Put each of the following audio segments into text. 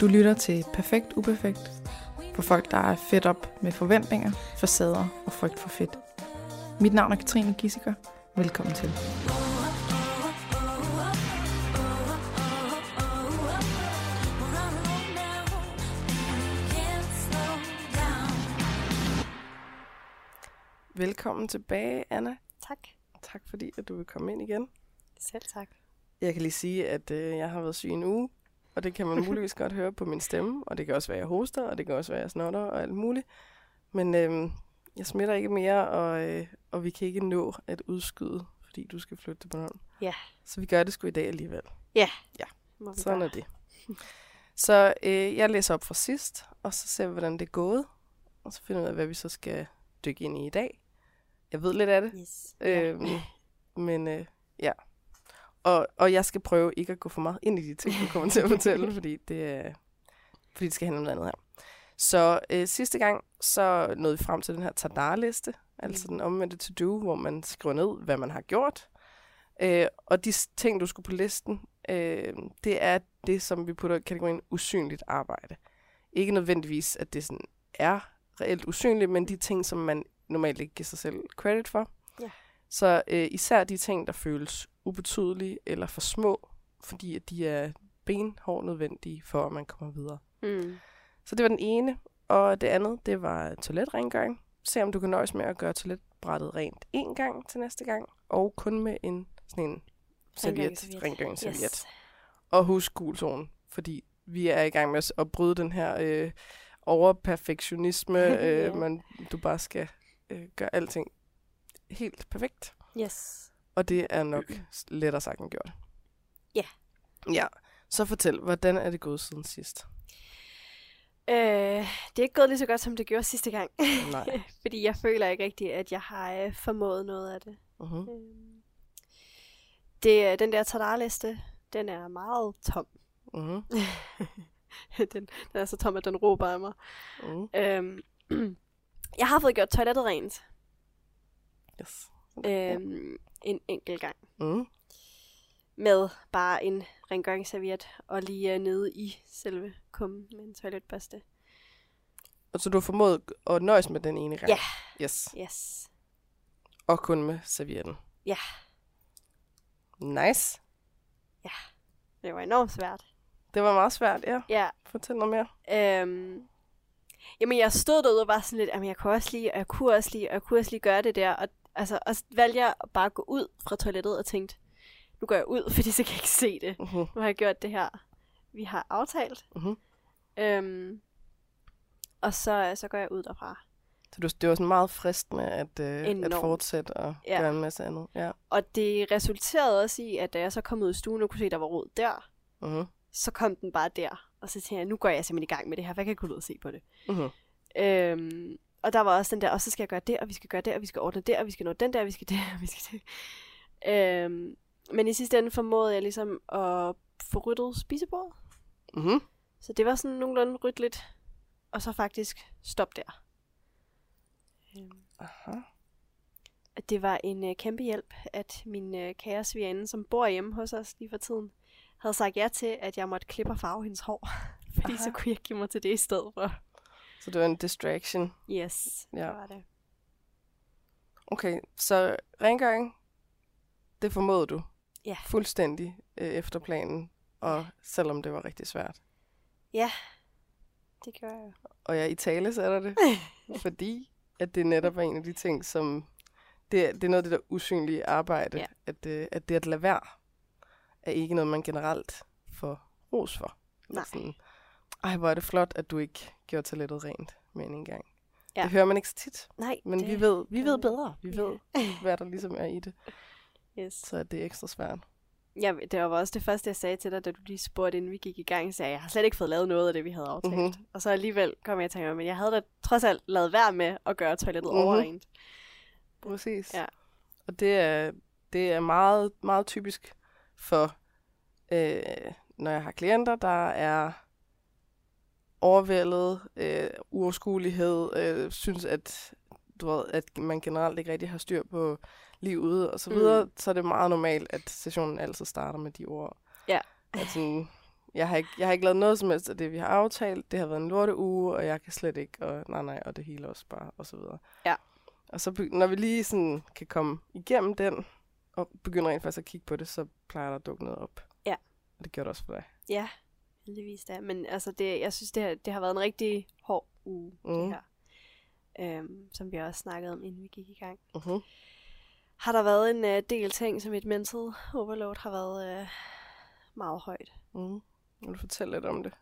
Du lytter til Perfekt Uperfekt for folk, der er fedt op med forventninger, facader og frygt for fedt. Mit navn er Katrine Gissiker. Velkommen til. Velkommen tilbage, Anna. Tak. Tak fordi, at du vil komme ind igen. Selv tak. Jeg kan lige sige, at øh, jeg har været syg en uge, og det kan man muligvis godt høre på min stemme, og det kan også være, at jeg hoster, og det kan også være, at jeg snotter og alt muligt. Men øh, jeg smitter ikke mere, og, øh, og vi kan ikke nå at udskyde, fordi du skal flytte til Bornholm. Ja. Så vi gør det sgu i dag alligevel. Må vi Sådan er det. Så øh, jeg læser op fra sidst, og så ser vi, hvordan det er gået. Og så finder vi ud af, hvad vi så skal dykke ind i i dag. Jeg ved lidt af det, Yes. Ja. Øhm, men øh, ja. Og, og jeg skal prøve ikke at gå for meget ind i de ting, du kommer til at fortælle, fordi det, er, fordi det skal handle om noget andet her. Så øh, sidste gang, så nåede vi frem til den her Tadar-liste, altså den omvendte to-do, hvor man skriver ned, hvad man har gjort. Øh, og de ting, du skulle på listen, øh, det er det, som vi putter i kategorien usynligt arbejde. Ikke nødvendigvis, at det sådan er reelt usynligt, men de ting, som man normalt ikke giver sig selv credit for. Ja. Så øh, især de ting, der føles ubetydelige eller for små, fordi at de er benhårdt nødvendige for, at man kommer videre. Mm. Så det var den ene. Og det andet, det var toiletrengøring. Se om du kan nøjes med at gøre toiletbrættet rent én gang til næste gang, og kun med en sådan en serviet, Rengøringsserviet. Yes. Og husk gul zone, fordi vi er i gang med at bryde den her øh, overperfektionisme, Ja. øh, man, du bare skal øh, gøre alting helt perfekt. Yes. Og det er nok lettere sagt end gjort. Ja. Ja, så fortæl, hvordan er det gået siden sidst? Øh, det er ikke gået lige så godt, som det gjorde sidste gang. Nej. Fordi jeg føler ikke rigtigt, at jeg har øh, formået noget af det. Uh-huh. Det er- den der tadarliste, den er meget tom. Uh-huh. den, den er så tom, at den råber af mig. Uh-huh. Øhm, jeg har fået gjort toilettet rent Yes. øhm, en enkelt gang. Uh-huh. med bare en rengøringsserviet og lige uh, nede i selve kummen med en toiletbørste. Og så du har formået at nøjes med den ene gang? Ja. Yes. Yes. Og kun med servietten? Ja. Nice. Det var enormt svært. Det var meget svært, ja. Ja. Fortæl noget mere. Øhm, jamen, jeg stod derude og var sådan lidt, jamen, jeg kunne også lige, og jeg kunne også lige, og jeg kunne også lige gøre det der. Og, altså, og så valgte jeg at bare gå ud fra toilettet og tænkte, nu går jeg ud, fordi så kan jeg ikke se det. Uh-huh. Nu har jeg gjort det her, vi har aftalt. Mhm. Øhm, og så, så går jeg ud derfra. Så du, det var sådan meget fristende at, øh, at fortsætte og Ja. gøre en masse andet. Ja. Og det resulterede også i, at da jeg så kom ud i stuen og kunne se, at der var rod der, Uh-huh. så kom den bare der. Og så tænkte jeg, nu går jeg simpelthen i gang med det her, jeg kan ikke gå ud og se på det. Uh-huh. Øhm, og der var også den der, og så skal jeg gøre det, og vi skal gøre det, og vi skal ordne det, og vi skal nå den der, og vi skal det, og vi skal det. Øhm, men i sidste ende formåede jeg ligesom at få ryddet spisebordet. Uh-huh. Så det var sådan nogenlunde ryddeligt. Og så faktisk stop der. Øhm, Aha. det var en øh, kæmpe hjælp, at min øh, kære svigerinde, som bor hjemme hos os lige for tiden, havde sagt ja til, at jeg måtte klippe og farve hendes hår. Fordi Aha. så kunne jeg give mig til det i stedet for. Så det var en distraction. Yes, Ja. det var det. Okay, så rengøring, det formåede du Ja. fuldstændig øh, efter planen, og selvom det var rigtig svært. Ja, det gjorde jeg. Og jeg i tale sætter det, fordi at det netop er en af de ting, som... Det, er- det er noget af det der usynlige arbejde, Ja. at, øh, at det at lade være, er ikke noget, man generelt får ros for. Nej. Sådan, Ej, hvor er det flot, at du ikke gjorde toilettet rent end en gang. Ja. Det hører man ikke så tit, Nej, men det, vi ved, vi ved bedre. Vi ved, hvad der ligesom er i det, Yes. så det er ekstra svært. Ja, det var også det første, jeg sagde til dig, da du lige spurgte, inden vi gik i gang. Så sagde jeg, jeg har slet ikke fået lavet noget af det, vi havde aftalt. Mhm. Mm-hmm. Og så alligevel kom jeg til at tænke, men jeg havde da trods alt lavet være med at gøre toilettet Mhm. mm-hmm. overrent. Præcis. Ja. Og det er, det er meget, meget typisk for, øh, når jeg har klienter, der er overvældet, øh, uoverskuelighed, øh, synes, at, du ved, at man generelt ikke rigtig har styr på livet og så videre, mm. så er det meget normalt, at sessionen altid starter med de ord. Ja. At sådan, Jeg har, ikke, jeg har ikke lavet noget som helst af det, vi har aftalt. Det har været en lorte uge, og jeg kan slet ikke, og nej, nej, og det hele også bare, og så videre. Ja. Og så når vi lige sådan kan komme igennem den, og begynder rent faktisk at kigge på det, så plejer der at dukke noget op. Ja. Og det gjorde det også for dig. Ja, heldigvis da. Men altså, det, jeg synes, det har, det har været en rigtig hård uge, mm. Det her. Øhm, som vi også snakkede om, inden vi gik i gang. Uh-huh. Har der været en øh, del ting, som et mental overload har været øh, meget højt. Mm. Vil du fortælle lidt om det?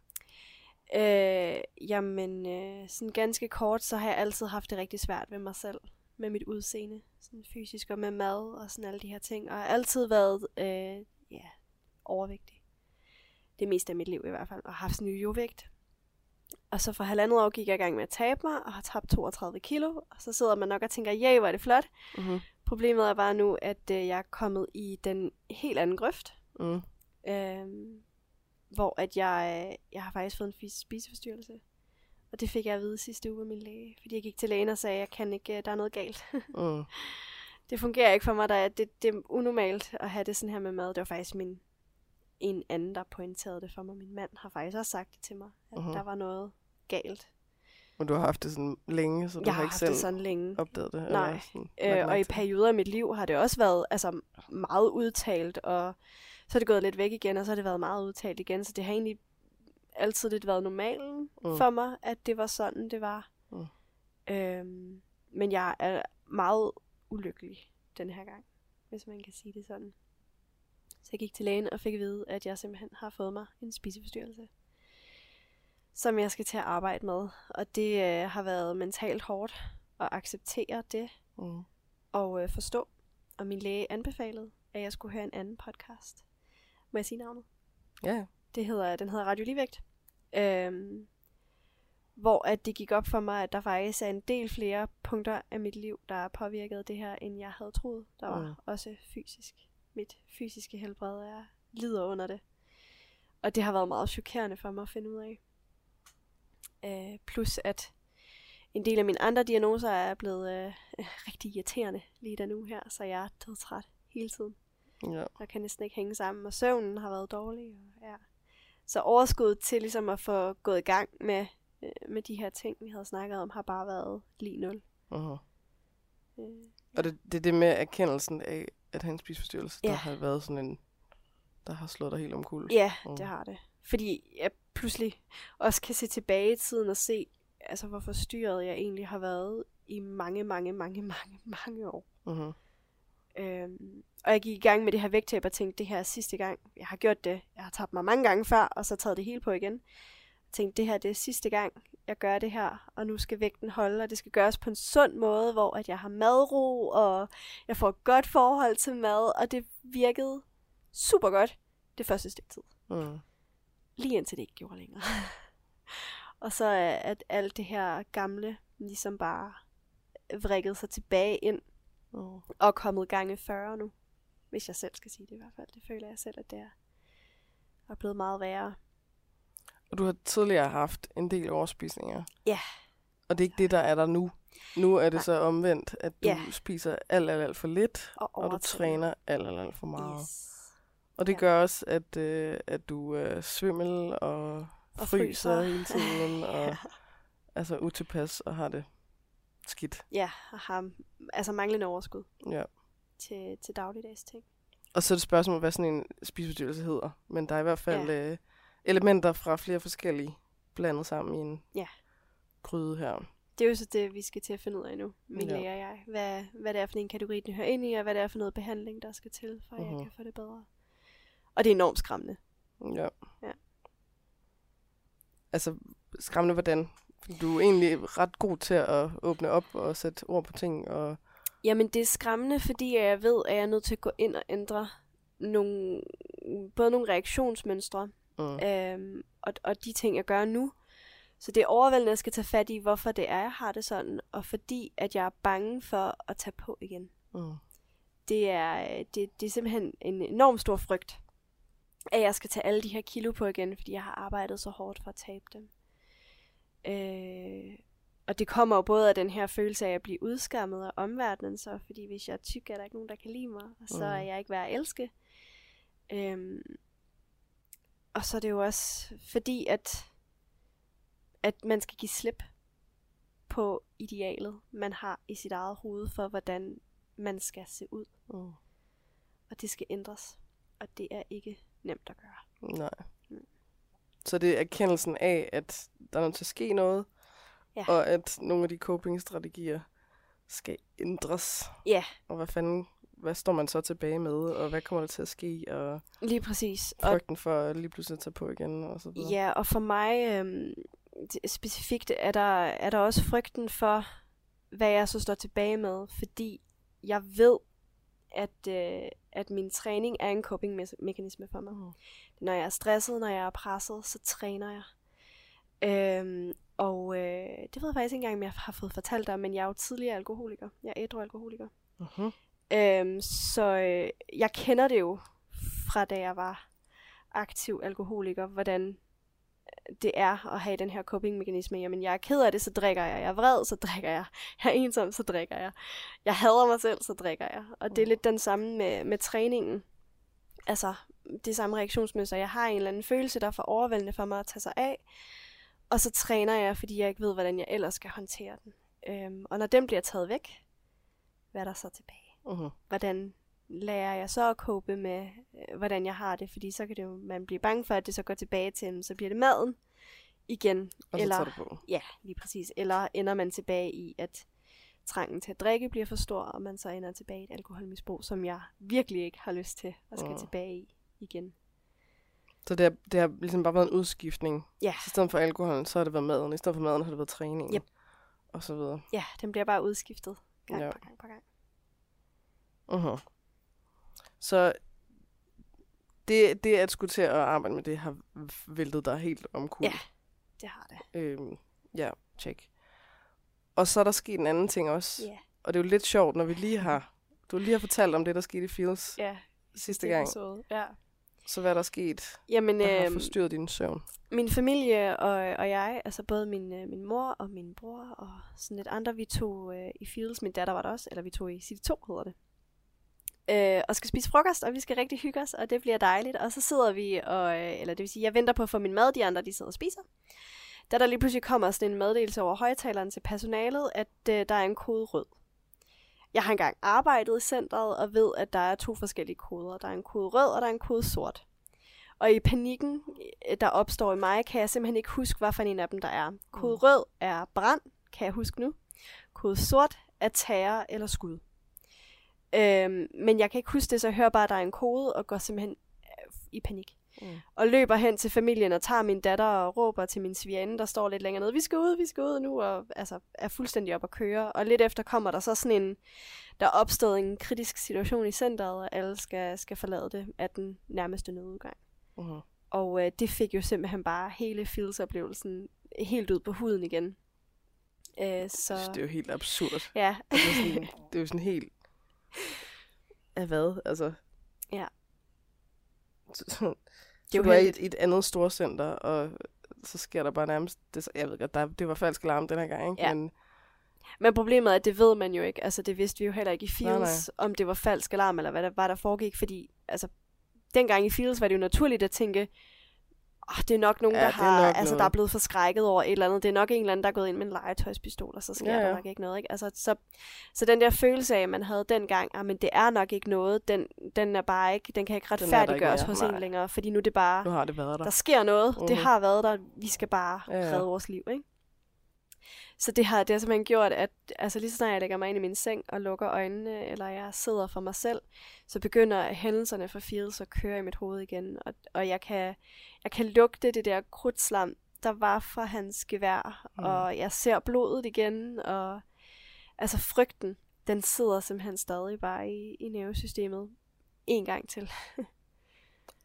Øh, jamen, øh, sådan ganske kort, så har jeg altid haft det rigtig svært ved mig selv. Med mit udseende, sådan fysisk og med mad og sådan alle de her ting. Og jeg har altid været, øh, ja, overvægtig. Det meste af mit liv i hvert fald. Og har haft sådan en jovægt. Og så for halvandet år gik jeg i gang med at tabe mig, og har tabt 32 kilo. Og så sidder man nok og tænker, ja, hvor er det flot. Mm-hmm. Problemet er bare nu, at øh, jeg er kommet i den helt anden grøft. Mm. Øhm, hvor at jeg, øh, jeg har faktisk fået en spiseforstyrrelse. Og det fik jeg at vide sidste uge af min læge. Fordi jeg gik til lægen og sagde, at jeg kan ikke, øh, der er noget galt. Mm. det fungerer ikke for mig. Der er, det, det er unormalt at have det sådan her med mad. Det var faktisk min, en anden, der pointerede det for mig. Min mand har faktisk også sagt det til mig, at uh-huh. der var noget galt. Og du har haft det sådan længe, så du jeg har ikke selv det sådan længe. opdaget det? Nej. Eller sådan, Øh, og i perioder af mit liv har det også været altså, meget udtalt, og så er det gået lidt væk igen, og så har det været meget udtalt igen. Så det har egentlig altid lidt været normalen mm. for mig, at det var sådan, det var. Mm. Øhm, men jeg er meget ulykkelig den her gang, hvis man kan sige det sådan. Jeg gik til lægen og fik at vide, at jeg simpelthen har fået mig en spiseforstyrrelse, som jeg skal til at arbejde med. Og det øh, har været mentalt hårdt at acceptere det Mm. og øh, forstå. Og min læge anbefalede, at jeg skulle høre en anden podcast. Må jeg sige navnet? Ja, Det hedder, den hedder Radio Ligevægt. Øhm, hvor at det gik op for mig, at der faktisk er en del flere punkter af mit liv, der er påvirket det her, end jeg havde troet. Der var mm. også fysisk. Mit fysiske helbred er lider under det. Og det har været meget chokerende for mig at finde ud af. Øh, plus at en del af mine andre diagnoser er blevet øh, rigtig irriterende lige der nu her, så jeg er dødtræt hele tiden ja. og kan næsten ikke hænge sammen, og søvnen har været dårlig. Og, ja. Så overskuddet til ligesom at få gået i gang med, øh, med de her ting, vi havde snakket om, har bare været lige nul. Uh-huh. Øh, Og det, det er det med erkendelsen af, at en spiseforstyrrelse, der Ja. har været sådan en, der har slået dig helt omkuld. ja, Mm. det har det. Fordi jeg pludselig også kan se tilbage i tiden og se, altså hvor forstyrret jeg egentlig har været i mange, mange, mange, mange, mange år. Uh-huh. Øhm, og jeg gik i gang med det her vægttab og tænkte, det her er sidste gang. Jeg har gjort det. Jeg har tabt mig mange gange før, og så taget det hele på igen. Jeg tænkte, det her det er sidste gang, jeg gør det her. Og nu skal vægten holde, og det skal gøres på en sund måde, hvor at jeg har madro, og jeg får et godt forhold til mad. Og det virkede super godt det første stykke tid. Mm. Lige indtil det ikke gjorde længere. og så er at alt det her gamle ligesom bare vrikket sig tilbage ind Mm. og kommet gange 40 nu. Hvis jeg selv skal sige det i hvert fald. Det føler jeg selv, at det er, er blevet meget værre. Og du har tidligere haft en del overspisninger. Ja. Og det er ikke det, der er der nu. Nu er det Nej. så omvendt, at du Ja. spiser alt, alt, alt for lidt, Og, og du træner alt, alt, alt for meget. Yes. Og det Ja. gør også, at, øh, at du er svimmel og, Og fryser fryser. hele tiden, og altså utilpas og har det skidt. Ja, og har altså manglende overskud Ja. til, til dagligdags ting. Og så er det spørgsmål, hvad sådan en spiseforstyrrelse hedder. Men der er i hvert fald ja. øh, elementer fra flere forskellige blandet sammen i en Ja. gryde her. Det er jo så det, vi skal til at finde ud af nu, min Ja. læge og jeg. Hvad, hvad det er for en kategori, den hører ind i, og hvad det er for noget behandling, der skal til, for at Mhm. jeg kan få det bedre. Og det er enormt skræmmende. Ja. Ja. Altså, skræmmende hvordan? Du er egentlig ret god til at åbne op og sætte ord på ting. Og, Jamen, det er skræmmende, fordi jeg ved, at jeg er nødt til at gå ind og ændre nogle, både nogle reaktionsmønstre, mm. øhm, og, og de ting, jeg gør nu. Så det er overvældende, at jeg skal tage fat i, hvorfor det er, jeg har det sådan, og fordi, at jeg er bange for at tage på igen. Mm. Det er, det, det er simpelthen en enorm stor frygt, at jeg skal tage alle de her kilo på igen, fordi jeg har arbejdet så hårdt for at tabe dem. Øh, og det kommer jo både af den her følelse af at blive udskammet af omverdenen, så fordi hvis jeg er tyk, er der ikke nogen, der kan lide mig, og så Mm. er jeg ikke værd at elske. Øhm, og så er det jo også fordi, at, at man skal give slip på idealet, man har i sit eget hoved for, hvordan man skal se ud. Mm. Og det skal ændres. Og det er ikke nemt at gøre. Nej. Mm. Så det er erkendelsen af, at der er nødt til at ske noget, Ja. og at nogle af de coping-strategier skal ændres. Ja, Og hvad fanden, hvad står man så tilbage med, og hvad kommer der til at ske, og lige præcis. Og frygten for at lige pludselig at tage på igen, og så videre. Ja, og for mig det- specifikt er der, er der også frygten for, hvad jeg så står tilbage med, fordi jeg ved, at, øh, at min træning er en coping-mekanisme for mig. Mm. Når jeg er stresset, når jeg er presset, så træner jeg. Øhm, og øh, det ved jeg faktisk ikke engang, om jeg har fået fortalt dig, men jeg er jo tidligere alkoholiker. Jeg er ædru alkoholiker. Mm-hmm. Øhm, så øh, jeg kender det jo fra da jeg var aktiv alkoholiker, hvordan det er at have den her coping-mekanisme. Jamen, jeg er ked af det, så drikker jeg. Jeg er vred, så drikker jeg. Jeg er ensom, så drikker jeg. Jeg hader mig selv, så drikker jeg. Og det er lidt den samme med, med træningen. Altså, det samme reaktionsmønster. Jeg har en eller anden følelse, der er for overvældende for mig at tage sig af. Og så træner jeg, fordi jeg ikke ved, hvordan jeg ellers skal håndtere den. Øhm, og når den bliver taget væk, hvad er der så tilbage? Mm-hmm. hvordan lærer jeg så at cope med, øh, hvordan jeg har det, fordi så kan det jo, man blive bange for, at det så går tilbage til, så bliver det maden igen, Og så eller, tager du på. ja, lige præcis, eller ender man tilbage i, at trangen til at drikke bliver for stor, og man så ender tilbage i et alkoholmisbrug, som jeg virkelig ikke har lyst til at skal Mm. tilbage i igen. Så det har, det har ligesom bare været en udskiftning. Ja. Så I stedet for alkoholen, så har det været maden. I stedet for maden har det været træning. Yep. Og så videre. Ja, den bliver bare udskiftet gang Ja. på gang på gang. Uh-huh. Så det, det at skulle til at arbejde med det har væltet dig helt omkuld. Ja. Det har det. Øhm, ja, check. Og så er der sket en anden ting også. Ja, Og det er jo lidt sjovt, når vi lige har... Du lige har fortalt om det, der skete i Fields ja. sidste gang. Episode. Ja. Så hvad er der sket, Jamen, der har øhm, forstyrret din søvn? min familie og, og jeg, altså både min, øh, min mor og min bror og sådan lidt andre, vi tog øh, i Fields, min datter var der også, eller vi tog i City 2 hedder det. Øh, og skal spise frokost, og vi skal rigtig hygge os, og det bliver dejligt. Og så sidder vi, og, øh, eller det vil sige, jeg venter på at få min mad, de andre de sidder og spiser. Da der lige pludselig kommer sådan en meddelelse over højtaleren til personalet, at øh, der er en kode rød. Jeg har engang arbejdet i centret og ved, at der er to forskellige koder. Der er en kode rød, og der er en kode sort. Og i panikken, øh, der opstår i mig, kan jeg simpelthen ikke huske, hvad for en af dem der er. Kode rød er brand, kan jeg huske nu. Kode sort er terror eller skud. Øhm, men jeg kan ikke huske det, så jeg hører bare, at der er en kode, og går simpelthen øh, i panik. Mm. Og løber hen til familien og tager min datter og råber til min svigerinde, der står lidt længere nede, vi skal ud, vi skal ud nu, og altså, er fuldstændig op at køre. Og lidt efter kommer der så sådan en, der er opstået en kritisk situation i centret, og alle skal, skal forlade det af den nærmeste nødudgang. Uh-huh. Og øh, det fik jo simpelthen bare hele Fields-oplevelsen helt ud på huden igen. Øh, så Det er jo helt absurd. ja, Altså sådan, det er jo sådan helt... Af hvad? Altså... Ja. Så, så, det er du jo er i heldigt. et, et andet storcenter, og så sker der bare nærmest... Det, jeg ved godt, der, det var falsk alarm den her gang, ikke? Ja. Men Men problemet er, at det ved man jo ikke. Altså, det vidste vi jo heller ikke i Nej, Fields, om det var falsk alarm, eller hvad der var, der foregik. Fordi, altså, dengang i Fields var det jo naturligt at tænke, oh, det er nok nogen, Ja, der, er har, nok altså, noget. der er blevet forskrækket over et eller andet. Det er nok en eller anden, der er gået ind med en legetøjspistol, og så sker Ja, ja, der nok ikke noget. Ikke? Altså, så, så den der følelse af, at man havde dengang, ah, men det er nok ikke noget, den, den er bare ikke, den kan ikke ikke retfærdiggøres mere. hos Nej. en længere, fordi nu er det bare, nu har det været der. der sker noget. Mm-hmm. Det har været der. Vi skal bare Ja, ja. redde vores liv, ikke? Så det har, det har simpelthen gjort, at altså lige så snart jeg lægger mig ind i min seng og lukker øjnene, eller jeg sidder for mig selv, så begynder hændelserne fra Fields at køre i mit hoved igen. Og, og jeg, kan, jeg kan lugte det der krudtslam, der var fra hans gevær, Mm. og jeg ser blodet igen, og altså frygten, den sidder simpelthen stadig bare i, i nervesystemet en gang til.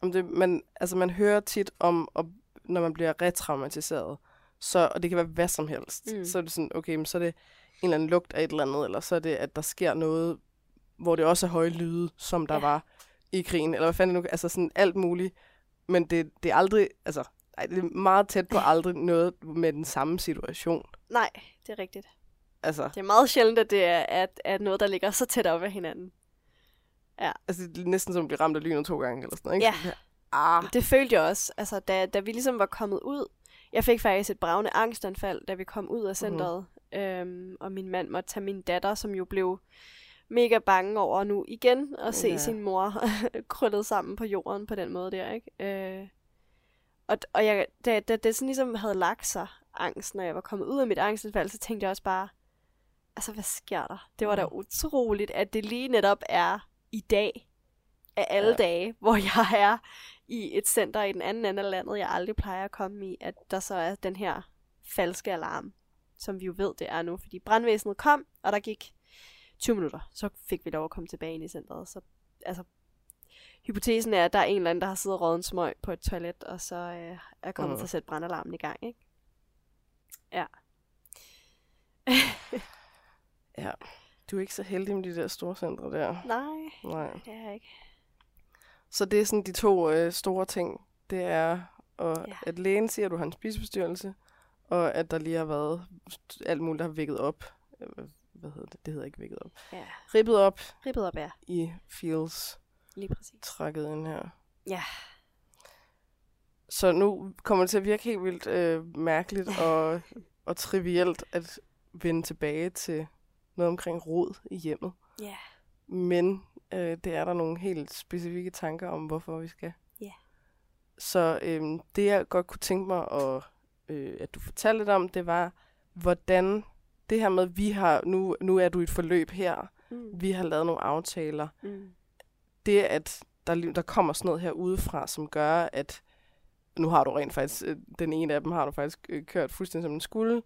Om det, man, altså man hører tit om, og når man bliver retraumatiseret, så, og det kan være hvad som helst, mm. Så er det sådan, okay, men så er det en eller anden lugt af et eller andet, eller så er det, at der sker noget, hvor det også er høje lyde, som der ja. Ja. var i krigen, eller hvad fanden nu, altså sådan alt muligt, men det, det er aldrig, altså, ej, det er meget tæt på aldrig noget med den samme situation. Nej, det er rigtigt. Altså, Det er meget sjældent, at det er at, at noget, der ligger så tæt op ad hinanden. altså det er næsten som at blive ramt af lynet to gange, eller sådan noget, ikke? Ja. Ah, Det følte jeg også, altså, da, da vi ligesom var kommet ud. Jeg fik faktisk et bravende angstanfald, da vi kom ud af centret. Mm-hmm. Øhm, og min mand måtte tage min datter, som jo blev mega bange over nu igen at se Ja. sin mor krøllet sammen på jorden på den måde der, ikke? Øh, og og jeg, da, da det sådan ligesom havde lagt sig, angst, når jeg var kommet ud af mit angstanfald, så tænkte jeg også bare, altså hvad sker der? Det var da Mm. utroligt, at det lige netop er i dag, af alle ja. dage, hvor jeg er i et center i den anden ende af landet, jeg aldrig plejer at komme i, at der så er den her falske alarm, som vi jo ved, det er nu. Fordi brandvæsenet kom, og der gik 20 minutter. Så fik vi lov at komme tilbage ind i centret. Så altså, hypotesen er, at der er en eller anden, der har siddet og røget en smøg på et toilet, og så øh, er kommet Mm. mm. til at sætte brandalarmen i gang, ikke? Ja. ja. Du er ikke så heldig med de der store centre der. Nej, Nej. det er jeg ikke. Så det er sådan de to øh, store ting. Det er, og, ja. Ja. at lægen siger, at du har en spiseforstyrrelse, og at der lige har været alt muligt, der har vækket op. Øh, Hvad hedder det? Det hedder ikke vækket op. Ja, Ribbet op ribbet op er i feels lige præcis. trækket ind her. Ja. Så nu kommer det til at virke helt vildt øh, mærkeligt og, og trivielt at vende tilbage til noget omkring rod i hjemmet. Ja. Men øh, det er der nogle helt specifikke tanker om, hvorfor vi skal. Ja. Så øh, det, jeg godt kunne tænke mig, at, øh, at du fortalte lidt om, det var, hvordan det her med, vi har, nu, nu er du i et forløb her, Mm. vi har lavet nogle aftaler, Mm. det, at der, der kommer sådan noget her udefra, som gør, at nu har du rent faktisk, øh, den ene af dem har du faktisk øh, kørt fuldstændig som den skulle,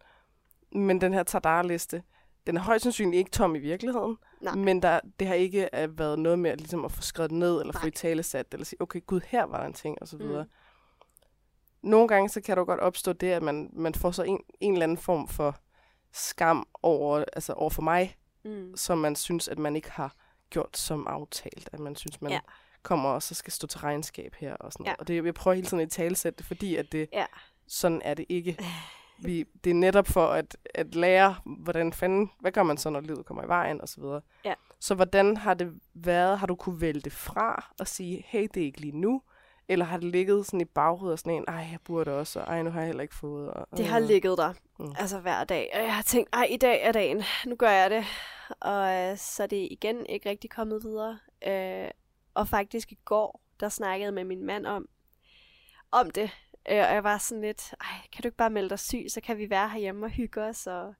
men den her Tadar-liste, den er højst sandsynligt ikke tom i virkeligheden, Nej. men der, det har ikke øh, været noget med at, ligesom at få skrevet ned, eller få Nej. i tale sat, eller sige, okay, gud, her var der en ting, og så Mm. videre. Nogle gange, så kan der godt opstå det, at man, man får så en, en eller anden form for skam over, altså over for mig, Mm. som man synes, at man ikke har gjort som aftalt. At man synes, man ja. Kommer og så skal stå til regnskab her og sådan noget. Ja. Og det, jeg prøver hele tiden at talsætte det, fordi at det, Ja. sådan er det ikke. Vi, det er netop for at, at lære, hvordan fanden, hvad gør man så, når livet kommer i vejen og så videre. Ja. Så hvordan har det været, har du kunne vælge det fra og sige, hey, det er ikke lige nu? Eller har det ligget sådan i baghovedet og sådan en, ej, jeg burde også, og ej, nu har jeg heller ikke fået. Og, Det har ligget der, Mm. altså hver dag. Og jeg har tænkt, ej, i dag er dagen, nu gør jeg det. Og øh, så er det igen ikke rigtig kommet videre. Øh, og faktisk i går, der snakkede med min mand om, om det. Øh, og jeg var sådan lidt, ej, kan du ikke bare melde dig syg, så kan vi være herhjemme og hygge os, og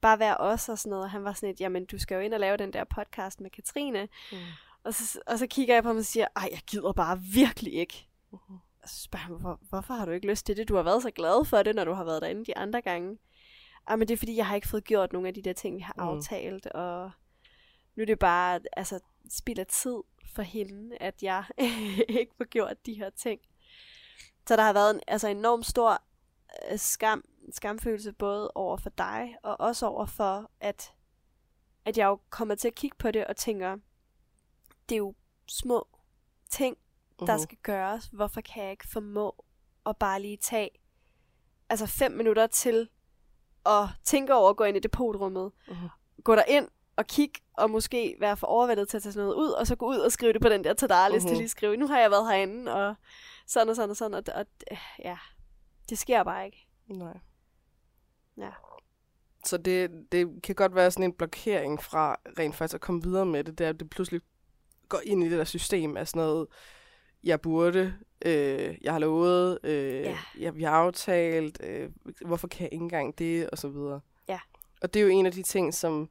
bare være os og sådan noget. Og han var sådan lidt, jamen du skal jo ind og lave den der podcast med Katrine. Mm. Og så, og så kigger jeg på ham og siger, ej, jeg gider bare virkelig ikke. Mhm. Og så spørger han, hvor, hvorfor har du ikke lyst til det? Du har været så glad for det, når du har været derinde de andre gange. Ej, men det er fordi, jeg har ikke fået gjort nogle af de der ting, vi har Mm. aftalt. Og nu er det bare altså, spild af tid for hende, at jeg ikke får gjort de her ting. Så der har været en altså, enormt stor øh, skam, skamfølelse både over for dig, og også over for, at, at jeg jo kommer til at kigge på det og tænker, det er jo små ting, der Mhm. skal gøres. Hvorfor kan jeg ikke formå at bare lige tage altså fem minutter til at tænke over at gå ind i depotrummet, Mhm. gå der ind og kigge, og måske være for overvældet til at tage sådan noget ud, og så gå ud og skrive det på den der tadarliste, Mhm. uh-huh. lige skrive, nu har jeg været herinde, og sådan og sådan og sådan, og, og ja, det sker bare ikke. Nej. Ja. Så det, det kan godt være sådan en blokering fra rent faktisk at komme videre med det, det er, at det pludselig går ind i det der system af sådan noget, jeg burde, øh, jeg har lovet, øh, Ja. jeg, vi har aftalt, øh, hvorfor kan jeg ikke engang det, og så videre. Ja. Og det er jo en af de ting, som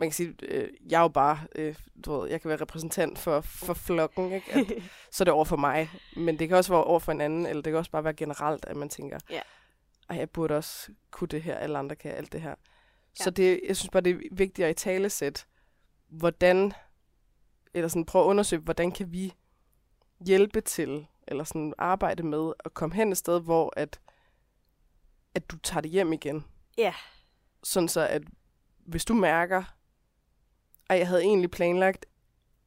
man kan sige, øh, jeg er jo bare, øh, du ved, jeg kan være repræsentant for, for flokken, ikke? At, så er det over for mig. Men det kan også være over for en anden, eller det kan også bare være generelt, at man tænker, Ja. ej, jeg burde også kunne det her, alle andre kan alt det her. Ja. Så det, jeg synes bare, det er vigtigt at i tale hvordan, eller sådan prøve at undersøge, hvordan kan vi hjælpe til, eller sådan arbejde med at komme hen et sted, hvor at, at du tager det hjem igen. Ja. Sådan så, at hvis du mærker, at jeg havde egentlig planlagt,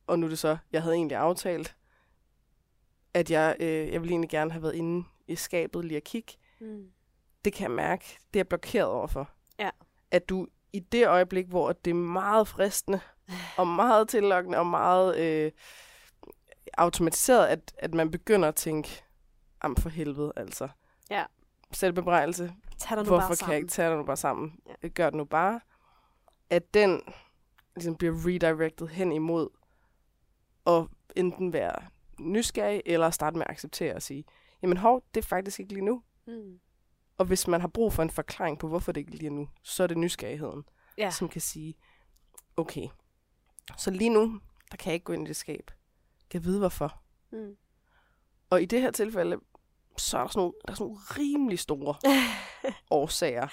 og nu er det så, jeg havde egentlig aftalt, at jeg, øh, jeg ville egentlig gerne have været inde i skabet lige at kigge, mm. det kan jeg mærke, det er jeg blokeret overfor. Ja. At du i det øjeblik, hvor det er meget fristende, og meget tillokkende, og meget, øh, automatiseret, at, at man begynder at tænke, am for helvede, altså. Ja. Selvbebrejdelse. Tag dig nu Hvorfor bare kan jeg ikke tage det nu bare sammen? Ja. Gør det nu bare. At den ligesom bliver redirected hen imod at enten være nysgerrig, eller starte med at acceptere og sige, jamen hov, det er faktisk ikke lige nu. Mm. Og hvis man har brug for en forklaring på, hvorfor det ikke lige er nu, så er det nysgerrigheden, Ja. som kan sige, okay, så lige nu, der kan jeg ikke gå ind i det skab. Kan jeg vide, hvorfor? Mm. Og i det her tilfælde, så er der sådan nogle, der er sådan nogle rimelig store årsager,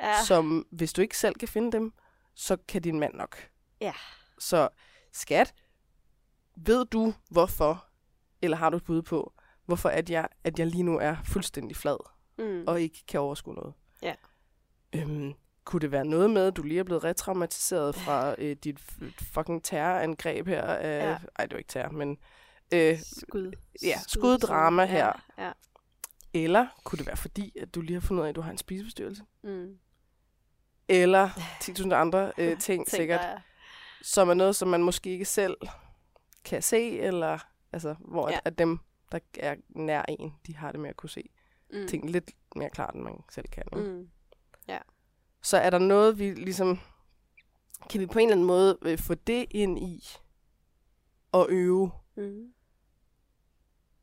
ja. som hvis du ikke selv kan finde dem, så kan din mand nok. Ja. Så skat, ved du hvorfor, eller har du et bud på, hvorfor at jeg, at jeg lige nu er fuldstændig flad, Mm. og ikke kan overskue noget? Ja. Øhm, kunne det være noget med, at du lige er blevet retraumatiseret fra øh, dit fucking terrorangreb her? Øh, Ja. Ej, det var ikke terror, men... Øh, Skud. ja, skuddrama her. Ja. ja. eller kunne det være fordi, at du lige har fundet ud af, at du har en spiseforstyrrelse? Mm. Eller 10.000 andre øh, ting, sikkert, dig, som er noget, som man måske ikke selv kan se, eller altså, hvor Ja. ja. at, at dem, der er nær en, de har det med at kunne se mm. ting lidt mere klart, end man selv kan. Ikke? Mm. Så er der noget, vi ligesom... Kan vi på en eller anden måde øh, få det ind i og øve? Mm.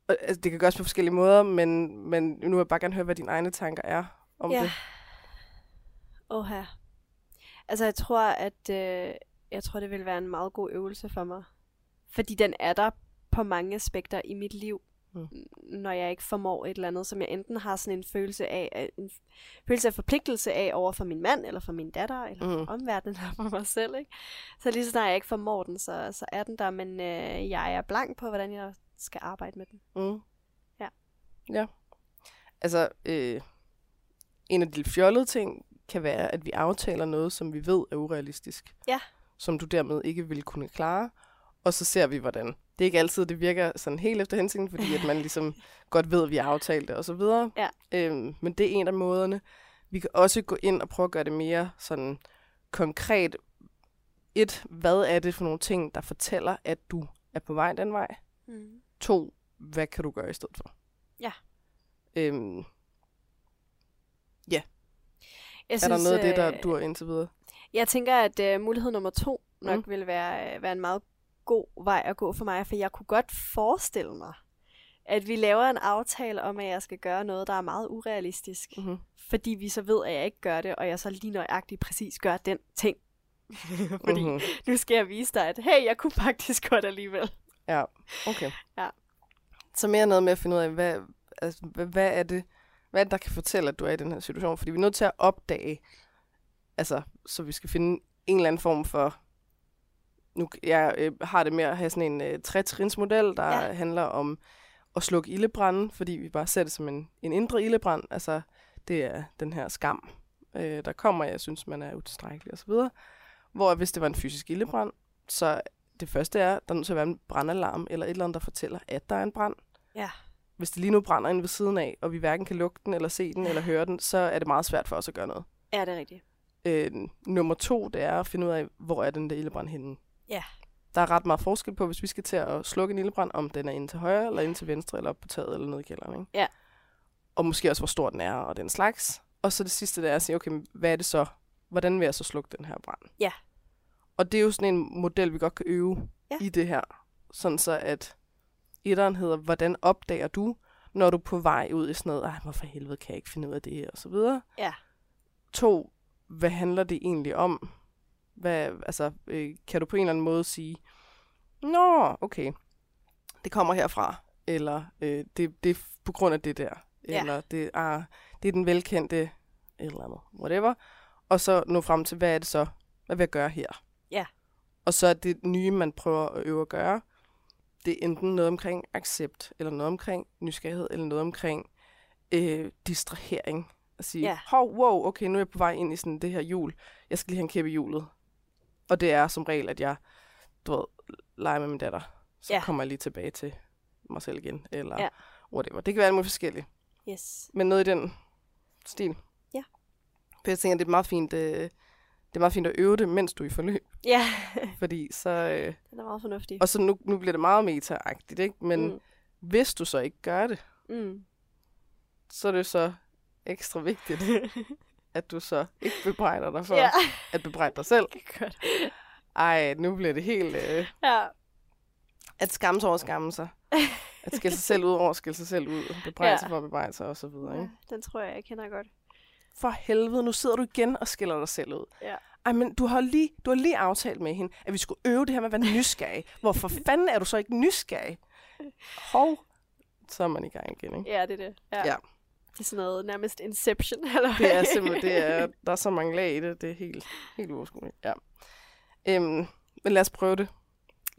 Og, altså, det kan gøres på forskellige måder, men, men nu vil jeg bare gerne høre, hvad dine egne tanker er om ja. det. Åh her. Altså, jeg tror, at øh, jeg tror, det vil være en meget god øvelse for mig. Fordi den er der på mange aspekter i mit liv, Mm. når jeg ikke formår et eller andet, som jeg enten har sådan en følelse af, af- en følelse af forpligtelse af over for min mand, eller for min datter, eller for Mm. omverdenen, eller for mig selv, ikke? Så lige så snart jeg ikke formår den, så, så er den der, men øh, jeg er blank på, hvordan jeg skal arbejde med den. Mm. Ja. Ja. Altså, øh, en af de fjollede ting kan være, at vi aftaler noget, som vi ved er urealistisk. Ja. Som du dermed ikke vil kunne klare. Og så ser vi, hvordan. Det er ikke altid, det virker sådan helt efter hensigten, fordi at man ligesom godt ved, at vi har aftalt det og så videre. Ja. Øhm, men det er en af måderne. Vi kan også gå ind og prøve at gøre det mere sådan konkret. Et, hvad er det for nogle ting, der fortæller, at du er på vej den vej? Mm. To, hvad kan du gøre i stedet for? Ja. Øhm, Jeg er der noget af det, der øh, dur indtil videre? Jeg tænker, at øh, mulighed nummer to nok Mm. mm. vil være, øh, være en meget god vej at gå for mig, for jeg kunne godt forestille mig, at vi laver en aftale om, at jeg skal gøre noget, der er meget urealistisk. Mm. Mm-hmm. Fordi vi så ved, at jeg ikke gør det, og jeg så lige nøjagtigt præcis gør den ting. fordi Mm-hmm. nu skal jeg vise dig, at hey, jeg kunne faktisk godt alligevel. Ja, okay. Ja. Så mere noget med at finde ud af, hvad, altså, hvad, hvad er det, hvad er det, der kan fortælle, at du er i den her situation? Fordi vi er nødt til at opdage, altså, så vi skal finde en eller anden form for, nu jeg øh, har det med at have sådan en øh, trætrinsmodel, der Ja. handler om at slukke ildebranden, fordi vi bare ser det som en, en indre ildebrand. Altså, det er den her skam, øh, der kommer, jeg synes, man er utilstrækkelig osv. Hvor hvis det var en fysisk ildebrand, så det første er, der er nødt til at være en brandalarm, eller et eller andet, der fortæller, at der er en brand. Ja. Hvis det lige nu brænder inde ved siden af, og vi hverken kan lugte den, eller se den, eller høre den, så er det meget svært for os at gøre noget. Ja, det er rigtigt. Øh, nummer to, det er at finde ud af, hvor er den der ildebrand henne. Ja. Der er ret meget forskel på, hvis vi skal til at slukke en ildebrand, om den er inde til højre, eller inde til venstre, eller op på taget, eller nede i kælderen. Ikke? Ja. Og måske også, hvor stor den er, og den slags. Og så det sidste, det er at sige, okay, hvad er det så? Hvordan vil jeg så slukke den her brand? Ja. Og det er jo sådan en model, vi godt kan øve Ja. i det her. Sådan så, at etteren hedder, hvordan opdager du, når du er på vej ud i sådan noget, ej, hvorfor helvede kan jeg ikke finde ud af det her, og så videre. Ja. To, hvad handler det egentlig om? Hvad, altså, øh, kan du på en eller anden måde sige, Nå, okay, det kommer herfra, eller øh, det, det er på grund af det der, Ja. eller det, ah, det er den velkendte, et eller andet, whatever. Og så nå frem til, hvad er det så, hvad vil jeg gøre her? Ja. Og så er det nye, man prøver at øve at gøre, det er enten noget omkring accept, eller noget omkring nysgerrighed, eller noget omkring øh, distrahering. At sige, Ja. hov, wow, okay, nu er jeg på vej ind i sådan det her jul. Jeg skal lige have en kæppe i hjulet. Og det er som regel, at jeg, du ved, leger med min datter. Så Ja. kommer jeg lige tilbage til mig selv igen, eller Ja. whatever. Det kan være alt muligt forskelligt. Yes. Men noget i den stil. Ja. For jeg tænker, det er et meget fint, øh, det er meget fint at øve det, mens du er i forløb. Ja, Fordi så... Øh, den er meget fornuftig. og så nu, nu bliver det meget meta-agtigt, ikke? Men mm. hvis du så ikke gør det, Mm. så er det så ekstra vigtigt, at du så ikke bebrejder dig for ja, at bebrejde dig selv. godt. Ej, nu bliver det helt... Øh, Ja, at skamme sig over skamme sig. At skille sig selv ud over at skille sig selv ud. Bebrejde Ja. sig for at bebrejde sig og så videre. Ikke? ja, den tror jeg, jeg kender godt. For helvede, nu sidder du igen og skiller dig selv ud. Ja. Ej, men du har, lige, du har lige aftalt med hende, at vi skulle øve det her med at være nysgerrig. Hvorfor fanden er du så ikke nysgerrig? Hov, så er man i gang igen, ikke? Ja, det er det. Ja. Ja. Det er sådan noget nærmest Inception, eller Det er simpelthen, det er, der er så mange lag i det, det er helt, helt uoverskueligt. Ja. Øhm, men lad os prøve det.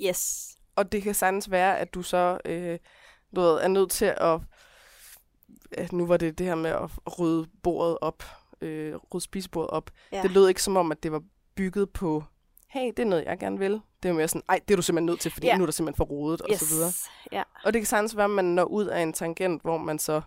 Yes. Og det kan sagtens være, at du så øh, du ved, er nødt til at... at nu var det det her med at rydde bordet op, øh, rydde spisebordet op. Ja. Det lød ikke som om, at det var bygget på, hey, det er noget, jeg gerne vil. Det er mere sådan, ej, det er du simpelthen nødt til, fordi Ja. nu er der simpelthen for rodet, og yes. så videre. Ja. Og det kan sagtens være, at man når ud af en tangent, hvor man så,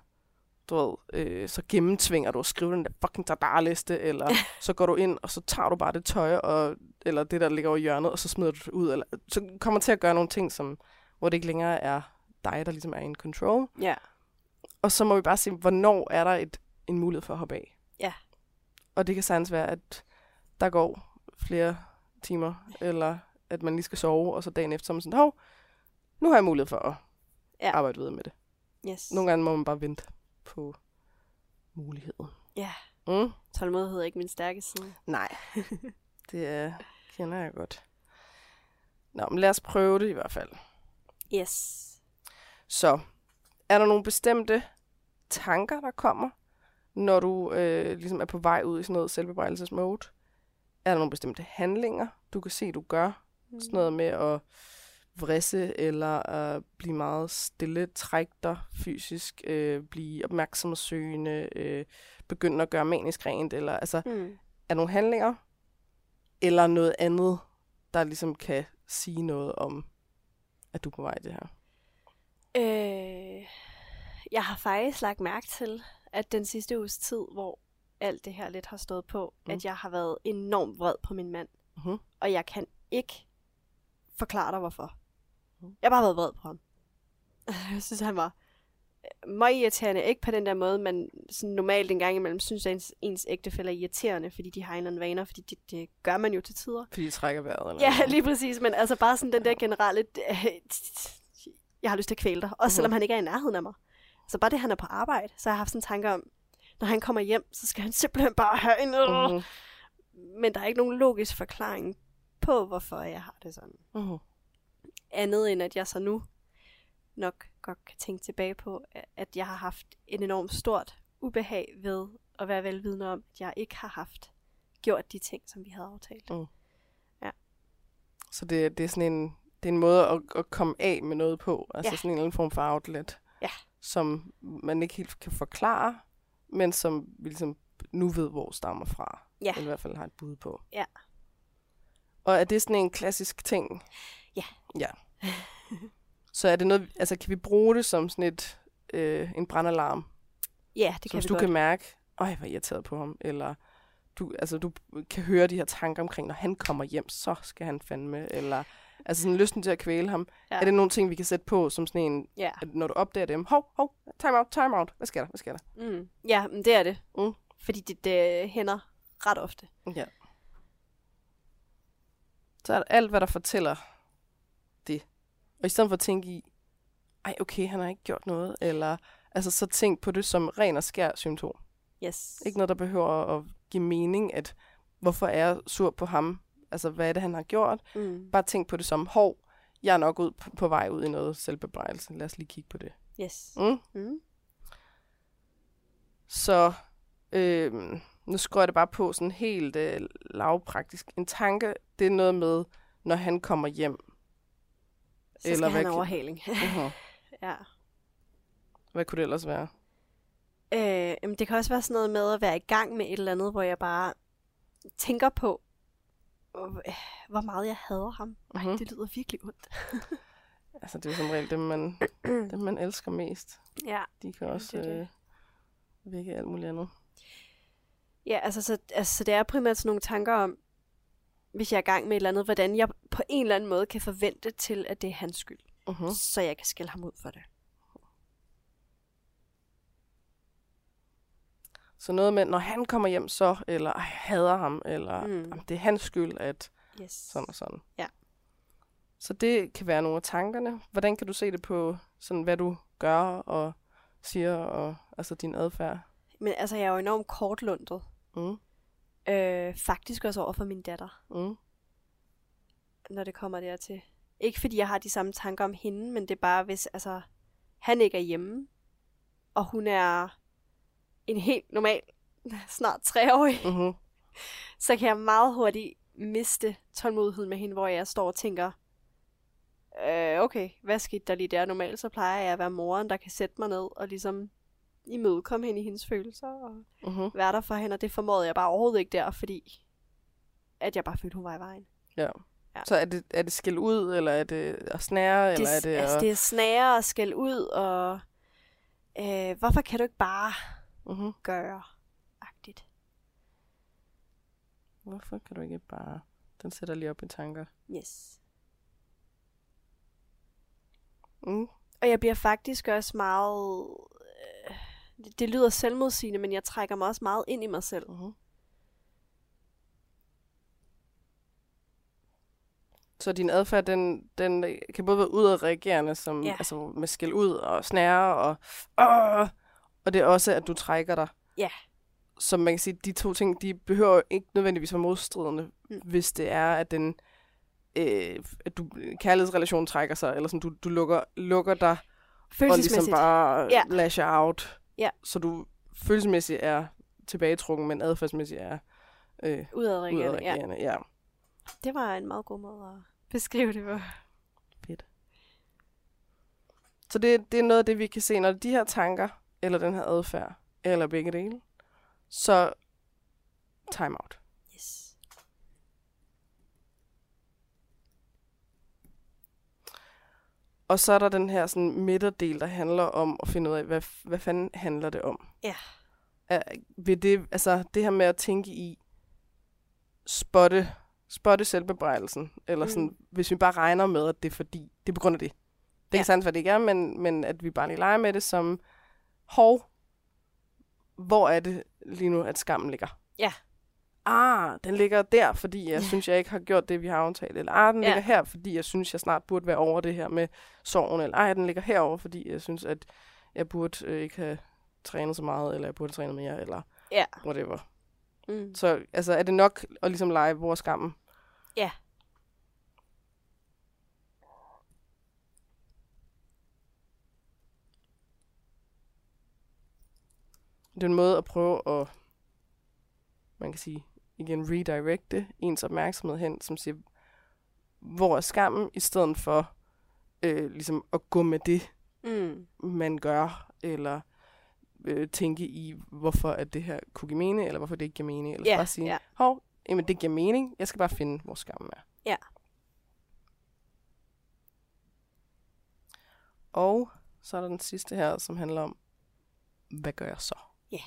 du ved, øh, så gennemtvinger du at skrive den der fucking tadarliste, eller så går du ind, og så tager du bare det tøj, og, eller det, der ligger over i hjørnet, og så smider du det ud. Eller, så kommer til at gøre nogle ting, som, hvor det ikke længere er dig, der ligesom er in control. Ja. Og så må vi bare se, hvornår er der et, en mulighed for at hoppe af. Ja. Og det kan sagtens være, at der går flere timer, eller at man lige skal sove, og så dagen efter, så er man sådan, hov, nu har jeg mulighed for at Ja. ja. arbejde videre med det. Yes. Nogle gange må man bare vente på muligheden. Ja. Mm? Tålmodighed er ikke min stærke side. Nej, det er, kender jeg godt. Nå, men lad os prøve det i hvert fald. Yes. Så, er der nogle bestemte tanker, der kommer, når du øh, ligesom er på vej ud i sådan noget selvbebrejdelsesmode? Er der nogle bestemte handlinger, du kan se, du gør? Sådan noget med at vrisse eller at blive meget stille, trække dig fysisk, øh, blive opmærksom og søgende, øh, begynde at gøre manisk rent, eller altså, Mm. er nogle handlinger, eller noget andet, der ligesom kan sige noget om, at du er på vej i det her? Øh, jeg har faktisk lagt mærke til, at den sidste uges tid, hvor alt det her lidt har stået på, Mm. mm. at jeg har været enormt vred på min mand. Mhm. Og jeg kan ikke forklare dig, hvorfor. Jeg har bare været vred på ham. Jeg synes, han var øh, meget irriterende. Ikke på den der måde, man sådan normalt en gang imellem synes, at ens, ens ægtefælle er irriterende, fordi de har en eller anden vaner, fordi det, det gør man jo til tider. Fordi de trækker vejret? Eller Ja, lige præcis, men altså bare sådan den der generelle, jeg har lyst til at kvæle dig, også selvom Mhm. han ikke er i nærheden af mig. Så bare det, han er på arbejde, så har jeg haft sådan en tanke om, når han kommer hjem, så skal han simpelthen bare have en. Mhm. Men der er ikke nogen logisk forklaring på, hvorfor jeg har det sådan. Mhm. Andet end, at jeg så nu nok godt kan tænke tilbage på, at jeg har haft en enormt stort ubehag ved at være velvidende om, at jeg ikke har haft gjort de ting, som vi havde aftalt. Mm. Så det, det er sådan en, det er en måde at, at komme af med noget på. Altså Ja. sådan en eller anden form for outlet. Ja. Som man ikke helt kan forklare, men som vi ligesom nu ved, hvor stammer fra. Ja. Eller i hvert fald har et bud på. Ja. Og er det sådan en klassisk ting? Ja. Så er det noget, altså kan vi bruge det som sådan et, øh, en brandalarm? Ja, det så kan hvis vi du godt. kan mærke, øj, hvor irriteret på ham, eller du, altså, du kan høre de her tanker omkring, når han kommer hjem, så skal han fandme, eller altså sådan lysten til at kvæle ham. Ja. Er det nogle ting, vi kan sætte på som sådan en, Ja. at når du opdager dem, hov, hov, time out, time out, hvad sker der, hvad sker der? Mm. Ja, men det er det. Mm. Fordi det, det hænder ret ofte. Ja. Så er alt, hvad der fortæller. Og i stedet for at tænke i, ej, okay, han har ikke gjort noget, eller altså så tænk på det som ren og skær symptom. Yes. Ikke noget, der behøver at give mening, at hvorfor er jeg sur på ham? Altså, hvad er det, han har gjort? Mm. Bare tænk på det som, hov, jeg er nok ud på, på vej ud i noget selvbebrejdelse. Lad os lige kigge på det. Yes. Mm? Mm. Så øh, nu skruer jeg det bare på sådan helt øh, lavpraktisk. En tanke, det er noget med, når han kommer hjem. Så skal Eller han hvad have kan- overhaling. Uh-huh. ja. Hvad kunne det ellers være? Øh, jamen, det kan også være sådan noget med at være i gang med et eller andet, hvor jeg bare tænker på, hvor meget jeg hader ham. Mhm. det lyder virkelig ondt. Altså, det er som regel dem, man, dem, man elsker mest. Ja. De kan også det det. øh, vække alt muligt andet. Ja, altså så, altså så det er primært sådan nogle tanker om, hvis jeg er i gang med et eller andet, hvordan jeg på en eller anden måde kan forvente til, at det er hans skyld. Uh-huh. Så jeg kan skælde ham ud for det. Så noget med, når han kommer hjem så, eller "Ej, jeg hader ham, eller mm. det er hans skyld, at Yes. sådan og sådan. Ja. Så det kan være nogle af tankerne. Hvordan kan du se det på, sådan, hvad du gør og siger, og altså din adfærd? Men altså, jeg er jo enormt kortlundet. Mm. Øh, faktisk også over for min datter, Mm. når det kommer dertil. Ikke fordi jeg har de samme tanker om hende, men det er bare, hvis altså, han ikke er hjemme, og hun er en helt normal, snart treårig, Mm-hmm. så kan jeg meget hurtigt miste tålmodighed med hende, hvor jeg står og tænker, øh, okay, hvad skete der lige der? Normalt så plejer jeg at være moren, der kan sætte mig ned og ligesom imødekomme hende i hendes følelser og Mm-hmm. være der for hende, og det formåede jeg bare overhovedet ikke der, fordi at jeg bare følte, hun var i vejen. Ja. Ja. Så er det, er det skæld ud, eller er det at snære, eller er det, det altså, at... det er snære og skæld ud, og øh, hvorfor kan du ikke bare Mm-hmm. gøre agtigt? Hvorfor kan du ikke bare... Den sætter lige op i tanker. Yes. Mm. Og jeg bliver faktisk også meget... Øh, det, det lyder selvmodsigende, men jeg trækker mig også meget ind i mig selv. Mm-hmm. Så din adfærd, den, den øh, kan både være udadreagerende, som, Ja. altså med skæld ud og snære, og, åh, og det er også, at du trækker dig. Ja. Så man kan sige, de to ting, de behøver ikke nødvendigvis være modstridende, Mm. hvis det er, at den øh, at du, kærlighedsrelation trækker sig, eller sådan, du, du lukker, lukker dig, og ligesom bare ja. lasher out. Ja. Så du følelsesmæssigt er tilbagetrukken, men adfærdsmæssigt er øh, Udadreagerende, ja. udadreagerende. Ja. Det var en meget god måde at beskrive det på. Fedt. Så det, det er noget af det, vi kan se, når de her tanker, eller den her adfærd, eller begge dele, så time out. Og så er der den her sådan midterdel, der handler om at finde ud af, hvad, hvad fanden handler det om? Ja. Er, ved det, altså det her med at tænke i, spotte, spotte selvbebrejdelsen, eller sådan, Mm. hvis vi bare regner med, at det er fordi, det er på grund af det. Det er Ja. ikke sandt, hvad det ikke er, men, men at vi bare lige leger med det som, hov, hvor er det lige nu, at skammen ligger? Ja. Ah, den ligger der, fordi jeg synes, jeg ikke har gjort det, vi har aftalt. Eller ah, den Ja. ligger her, fordi jeg synes, jeg snart burde være over det her med sorgen. Eller ej, den ligger herover, fordi jeg synes, at jeg burde øh, ikke have trænet så meget, eller jeg burde træne mere, eller Ja. whatever. Mm. Så altså, er det nok at ligesom lege, hvor skammen? Ja. Det er en måde at prøve at, man kan sige, igen redirecte ens opmærksomhed hen, som siger, hvor er skammen, i stedet for øh, ligesom at gå med det, Mm. man gør, eller øh, tænke i, hvorfor at det her kunne give mening, eller hvorfor det ikke giver mening, eller Ja, bare sige, ja. hov, jamen det giver mening, jeg skal bare finde, hvor skammen er. Ja. Og så er der den sidste her, som handler om, hvad gør jeg så? Ja.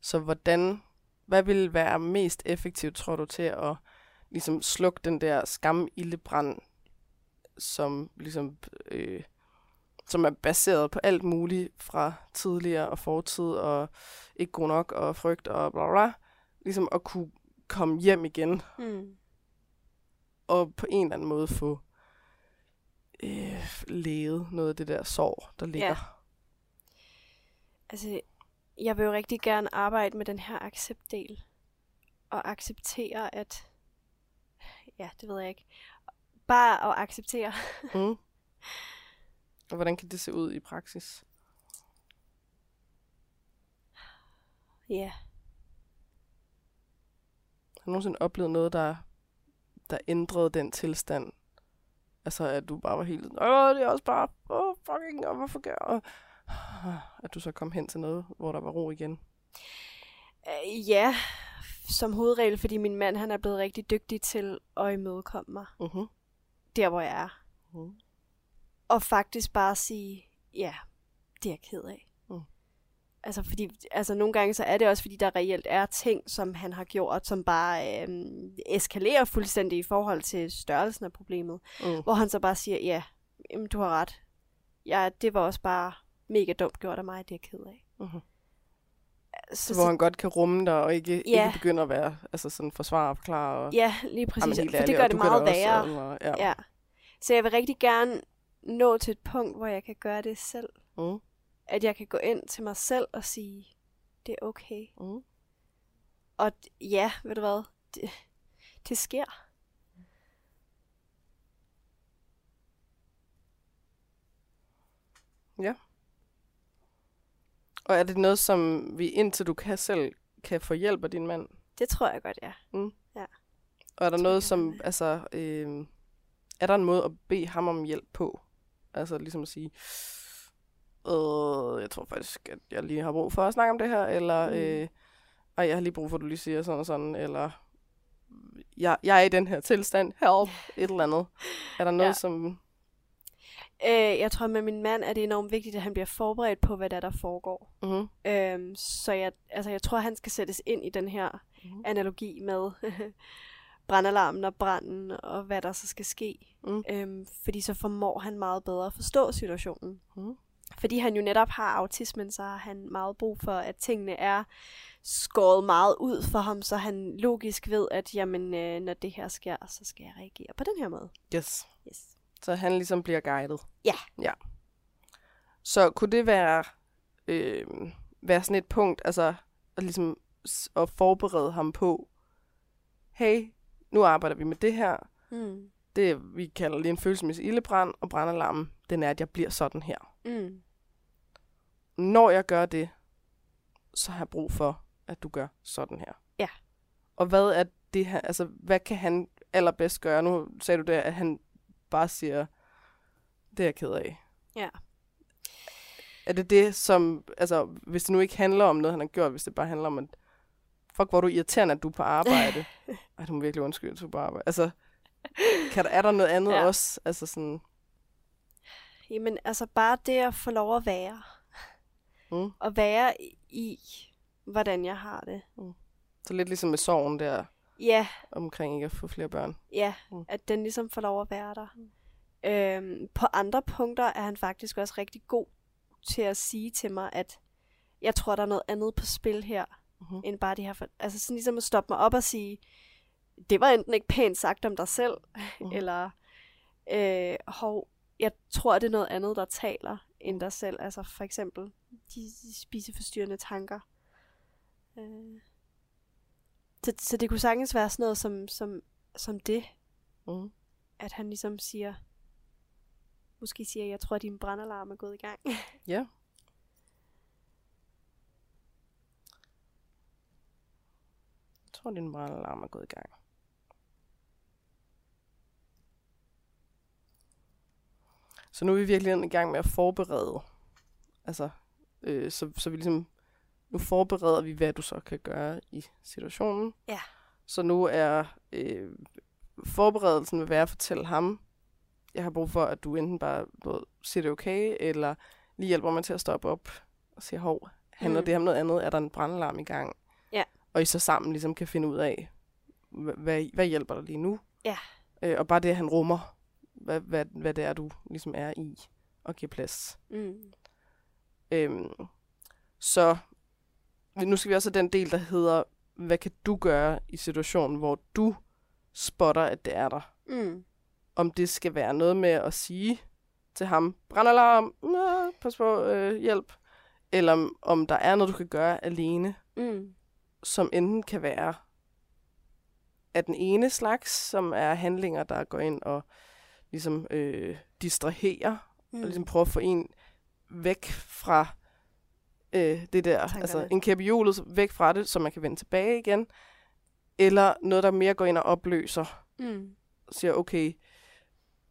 Så hvordan, hvad vil være mest effektivt, tror du, til at ligesom slukke den der skamildebrand, som ligesom øh, som er baseret på alt muligt fra tidligere og fortid, og ikke god nok, og frygt, og bla bla, ligesom at kunne komme hjem igen, Mm. og på en eller anden måde få øh, læget noget af det der sorg, der ligger. Ja. Altså, jeg vil jo rigtig gerne arbejde med den her acceptdel. Og acceptere, at... Ja, det ved jeg ikke. Bare at acceptere. Mm. Og hvordan kan det se ud i praksis? Ja. Har du nogensinde oplevet noget, der, der ændrede den tilstand? Altså, at du bare var helt åh, det er også bare, åh, fucking, og hvorfor gør jeg? At du så kom hen til noget, hvor der var ro igen. Øh, ja, som hovedregel, fordi min mand han er blevet rigtig dygtig til at imødekomme mig, Uh-huh. der hvor jeg er. Mm. Og faktisk bare sige, ja, det er jeg ked af. Mm. Altså, fordi, altså nogle gange så er det også, fordi der reelt er ting, som han har gjort, som bare øhm, eskalerer fuldstændig i forhold til størrelsen af problemet. Mm. Hvor han så bare siger, ja, jamen, du har ret. Ja, det var også bare mega dumt gjort af mig, det er jeg ked af. Mhm. Så, Så, hvor han godt kan rumme dig, og ikke, Ja. ikke begynde at være altså sådan forsvar og forklare. Og, Ja, lige præcis. Jamen, for det gør det meget også, værre. og- ja. Ja. Så jeg vil rigtig gerne nå til et punkt, hvor jeg kan gøre det selv. Mm. At jeg kan gå ind til mig selv og sige, det er okay. Mm. Og ja, ved du hvad, det, det sker. Og er det noget, som vi indtil du kan selv, kan få hjælp af din mand? Det tror jeg godt, ja. Og er der noget, som, altså, øh, er der en måde at bede ham om hjælp på? Altså ligesom at sige, øh, jeg tror faktisk, at jeg lige har brug for at snakke om det her, eller, Mm. mm. øh, ej, jeg har lige brug for, at du lige siger sådan og sådan, eller jeg, jeg er i den her tilstand, help, et eller andet. Er der noget, Ja. ja. som, Øh, jeg tror, med min mand er det enormt vigtigt, at han bliver forberedt på, hvad der, er, der foregår. mm-hmm, Øhm, så jeg, altså, jeg tror, han skal sættes ind i den her Mhm. analogi med brandalarmen og branden, og hvad der så skal ske. Mm. Øhm, fordi så formår han meget bedre at forstå situationen. mm, Fordi han jo netop har autismen, så har han meget brug for, at tingene er skåret meget ud for ham, så han logisk ved, at jamen, øh, når det her sker, så skal jeg reagere på den her måde. yes. Yes. Så han ligesom bliver guidet. Ja. Ja. Så kunne det være, øh, være sådan et punkt, altså at, ligesom, at forberede ham på, hey, nu arbejder vi med det her. Mm. Det, vi kalder lige en følelsesmæssig ildebrand, og brandalarmen, den er, at jeg bliver sådan her. Mm. Når jeg gør det, så har jeg brug for, at du gør sådan her. Ja. Og hvad er det her, altså hvad kan han allerbedst gøre? Nu sagde du det, at han bare siger, det er jeg ked af. Ja. Er det det, som, altså hvis det nu ikke handler om noget, han har gjort, hvis det bare handler om, at fuck, hvor er du irriterende, at du er på arbejde. Ej, du må virkelig undskylde, at du er på arbejde. Altså, kan der, er der noget andet Ja. også? Altså sådan, Jamen, altså bare det at få lov at være. Mm. At være i- hvordan jeg har det. så lidt ligesom med sorgen der, Ja, omkring ikke at få flere børn. ja. Mm. At den ligesom får lov at være der. Øhm, på andre punkter er han faktisk også rigtig god til at sige til mig, at jeg tror, der er noget andet på spil her, Mhm. end bare det her. For, altså sådan ligesom at stoppe mig op og sige, det var enten ikke pænt sagt om dig selv, Mhm. eller øh, hov, jeg tror, det er noget andet, der taler end dig selv. Altså for eksempel de, de spiseforstyrrende tanker. Øh. Så, så det kunne sagtens være sådan noget som, som, som det, Mm. at han ligesom siger, måske siger, jeg tror, at din brandalarm er gået i gang. Ja. Jeg tror, din brandalarm er gået i gang. Så nu er vi virkelig i gang med at forberede. Altså, øh, så, så vi ligesom, nu forbereder vi, hvad du så kan gøre i situationen. Ja. Så nu er øh, forberedelsen vil være at fortælle ham, jeg har brug for, at du enten bare ved, siger det okay, eller lige hjælper mig til at stoppe op og sige, hov, handler Mm. det om noget andet? Er der en brandalarm i gang? Ja. Og I så sammen ligesom kan finde ud af, hvad, hvad, hvad hjælper der lige nu? Ja. Øh, og bare det, at han rummer, hvad, hvad, hvad det er, du ligesom er i, og giver plads. Mm. Øhm, så nu skal vi også have den del, der hedder, hvad kan du gøre i situationen, hvor du spotter, at det er der? Mm. Om det skal være noget med at sige til ham, brandalarm, pas på, øh, hjælp. Eller om, om der er noget, du kan gøre alene, Mm. som enten kan være af den ene slags, som er handlinger, der går ind og ligesom øh, distraherer, Mm. og ligesom prøve at få en væk fra øh, det der, Tankerne. altså en kæppe hjulet væk fra det, så man kan vende tilbage igen. Eller noget, der mere går ind og opløser, Mm. siger, okay,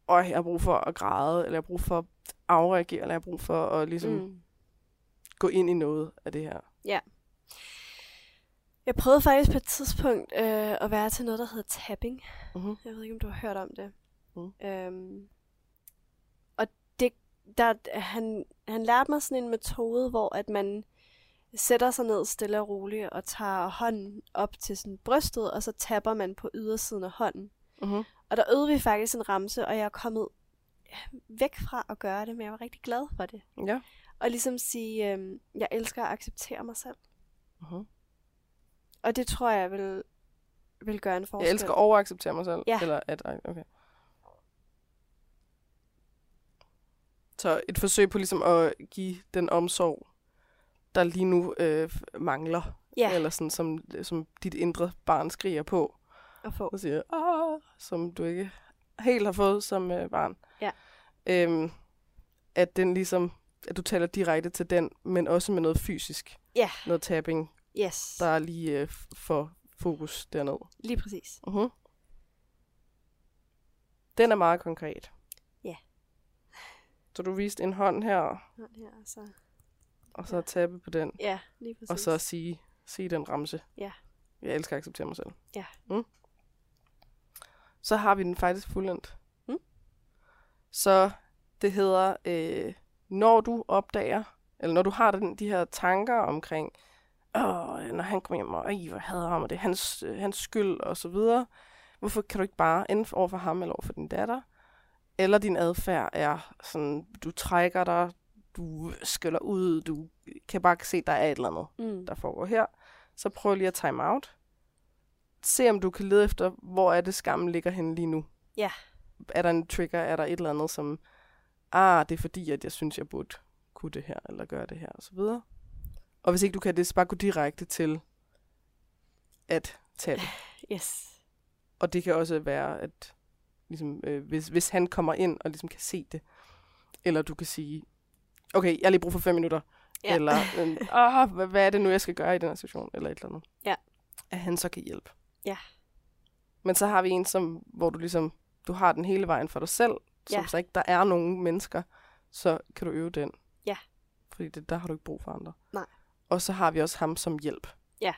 og jeg har brug for at græde, eller jeg har brug for at afreagere, eller jeg har brug for at ligesom mm. Gå ind i noget af det her. Jeg prøvede faktisk på et tidspunkt øh, at være til noget, der hedder tapping. Mm-hmm. Jeg ved ikke, om du har hørt om det. Mm. Øhm, der, han, han lærte mig sådan en metode, hvor at man sætter sig ned stille og roligt og tager hånden op til sådan brystet, og så tapper man på ydersiden af hånden. Mm-hmm. Og der øvede vi faktisk en ramse, og jeg er kommet væk fra at gøre det, men jeg var rigtig glad for det. Ja. Og ligesom sige, øh, jeg elsker at acceptere mig selv. Mm-hmm. Og det tror jeg vil, vil gøre en forskel. Jeg elsker at overacceptere mig selv. Ja. Eller at, okay. Så et forsøg på ligesom at give den omsorg, der lige nu øh, mangler. Ja, Eller sådan, som, som dit indre barn skriger på. at få. Og siger, Åh, som du ikke helt har fået som øh, barn. Ja. Øhm, at den ligesom, at du taler direkte til den, men også med noget fysisk. Ja. Noget tapping, Yes, der er lige øh, for fokus dernede. lige præcis. Uh-huh. Den er meget konkret. Ja. Så du viste en hånd her, Sådan her, så. og så tappe på den, Ja, lige præcis. og så sige, sige den ramse. Ja. Jeg elsker at acceptere mig selv. Ja. Mm. Så har vi den faktisk fuldendt. Mm. Så det hedder, øh, når du opdager, eller når du har den, de her tanker omkring, Åh, når han kommer hjem, og ej, hvor hader ham, og det er hans, øh, hans skyld, og så videre. Hvorfor kan du ikke bare, enten over for ham eller over for din datter, eller din adfærd er sådan, du trækker dig, du skyller ud, du kan bare se, der er et eller andet Mm. der foregår her. Så prøv lige at time out. Se om du kan lede efter, hvor er det skammen ligger henne lige nu. Ja. Er der en trigger? Er der et eller andet, som, ah, det er fordi, at jeg synes, jeg burde kunne det her, eller gøre det her, og så videre. Og hvis ikke du kan det, så bare gå direkte til at tage det. Yes. Og det kan også være, at ligesom, øh, hvis, hvis han kommer ind og ligesom kan se det, eller du kan sige, okay, jeg har lige brug for fem minutter, Ja. eller, øh, ah, hvad, hvad er det nu, jeg skal gøre i den her situation, eller et eller andet. Ja. At han så kan hjælpe. Ja. Men så har vi en, som, hvor du ligesom, du har den hele vejen for dig selv, som Ja. så ikke, der er nogen mennesker, så kan du øve den. Ja. Fordi det, der har du ikke brug for andre. Nej. Og så har vi også ham som hjælp. Ja.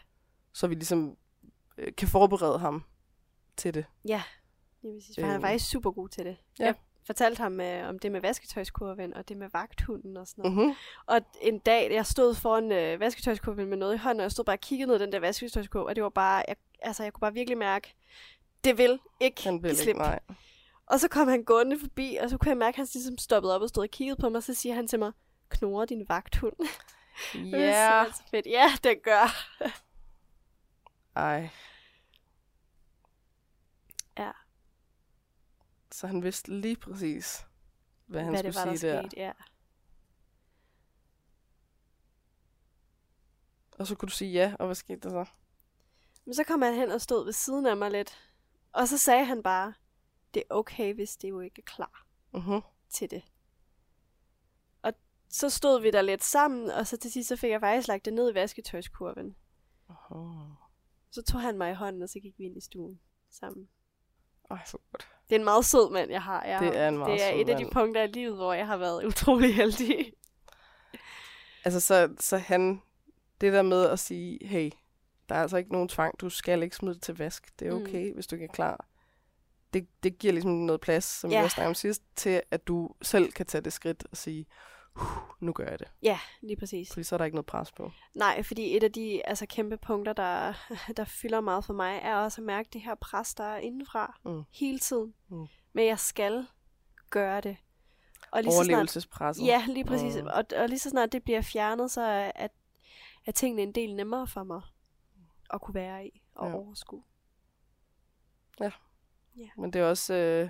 Så vi ligesom øh, kan forberede ham til det. Ja, lige præcis. For han er Øhm. faktisk super god til det. Ja. Jeg fortalte ham øh, om det med vasketøjskurven, og det med vagthunden og sådan noget. Mm-hmm. Og en dag, jeg stod foran øh, vasketøjskurven med noget i hånden, og jeg stod bare og kiggede ned den der vasketøjskurv, og det var bare, jeg, altså jeg kunne bare virkelig mærke, det vil ikke Han vil give ikke, slip. nej. Og så kom han gående forbi, og så kunne jeg mærke, at han ligesom stoppede op og stod og kiggede på mig, og så siger han til mig, knurrer din vagthund. Det er Ja. simpelthen så fedt. Ja, det gør. Ej. Ja. Så han vidste lige præcis, hvad han Hvad skulle det var, der sige der. skete, ja. Og så kunne du sige ja, og hvad skete der så? Men så kom han hen og stod ved siden af mig lidt. Og så sagde han bare, det er okay, hvis det jo ikke er klar Uh-huh. til det. Og så stod vi der lidt sammen, og så til sidst så fik jeg faktisk lagt det ned i vasketøjskurven. Uh-huh. Så tog han mig i hånden, og så gik vi ind i stuen sammen. Ej, så godt. Det er en meget sød mand, jeg har. Jeg Det er en meget Det er et af de mand. punkter i livet, hvor jeg har været utrolig heldig. Altså, så, så han, det der med at sige, hey, der er altså ikke nogen tvang, du skal ikke smide det til vask. Det er Mm. okay, mm. hvis du ikke er klar. Det, det giver ligesom noget plads, som Ja. vi også snakkede om sidst, til at du selv kan tage det skridt og sige, "Huh, nu gør jeg det. Ja, lige præcis. Fordi så er der ikke noget pres på. Nej, fordi et af de altså, kæmpe punkter, der, der fylder meget for mig, er også at mærke det her pres, der er indenfra Mm. hele tiden. Mm. Men jeg skal gøre det. Og lige så snart, Overlevelsespresset. ja, lige præcis. Mm. Og, og lige så snart det bliver fjernet, så er, at, er tingene en del nemmere for mig at kunne være i og Ja. overskue. Men det er også... Øh,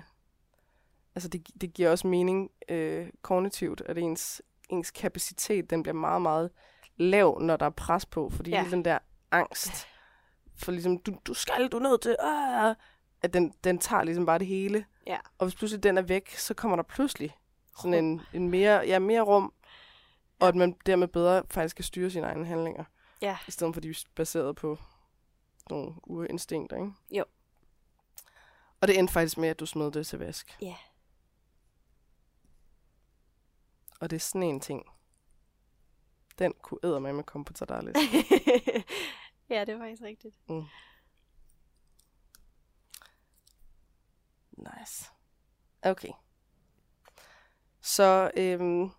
altså, det, det giver også mening øh, kognitivt, at ens, ens kapacitet, den bliver meget, meget lav, når der er pres på. Fordi Ja. den der angst, for ligesom, du, du skal, du er nødt til, øh, at den, den tager ligesom bare det hele. Ja. Og hvis pludselig den er væk, så kommer der pludselig sådan en, en mere, ja, mere rum, og at man dermed bedre faktisk kan styre sine egne handlinger. Ja. I stedet for, at de er baseret på nogle urinstinkter, ikke? Jo. Og det endte faktisk med, at du smed det til vask. Ja. Og det er sådan en ting. Den kunne æde med med komme på Tadalis. ja, det er faktisk rigtigt. nice. Okay. Så øhm,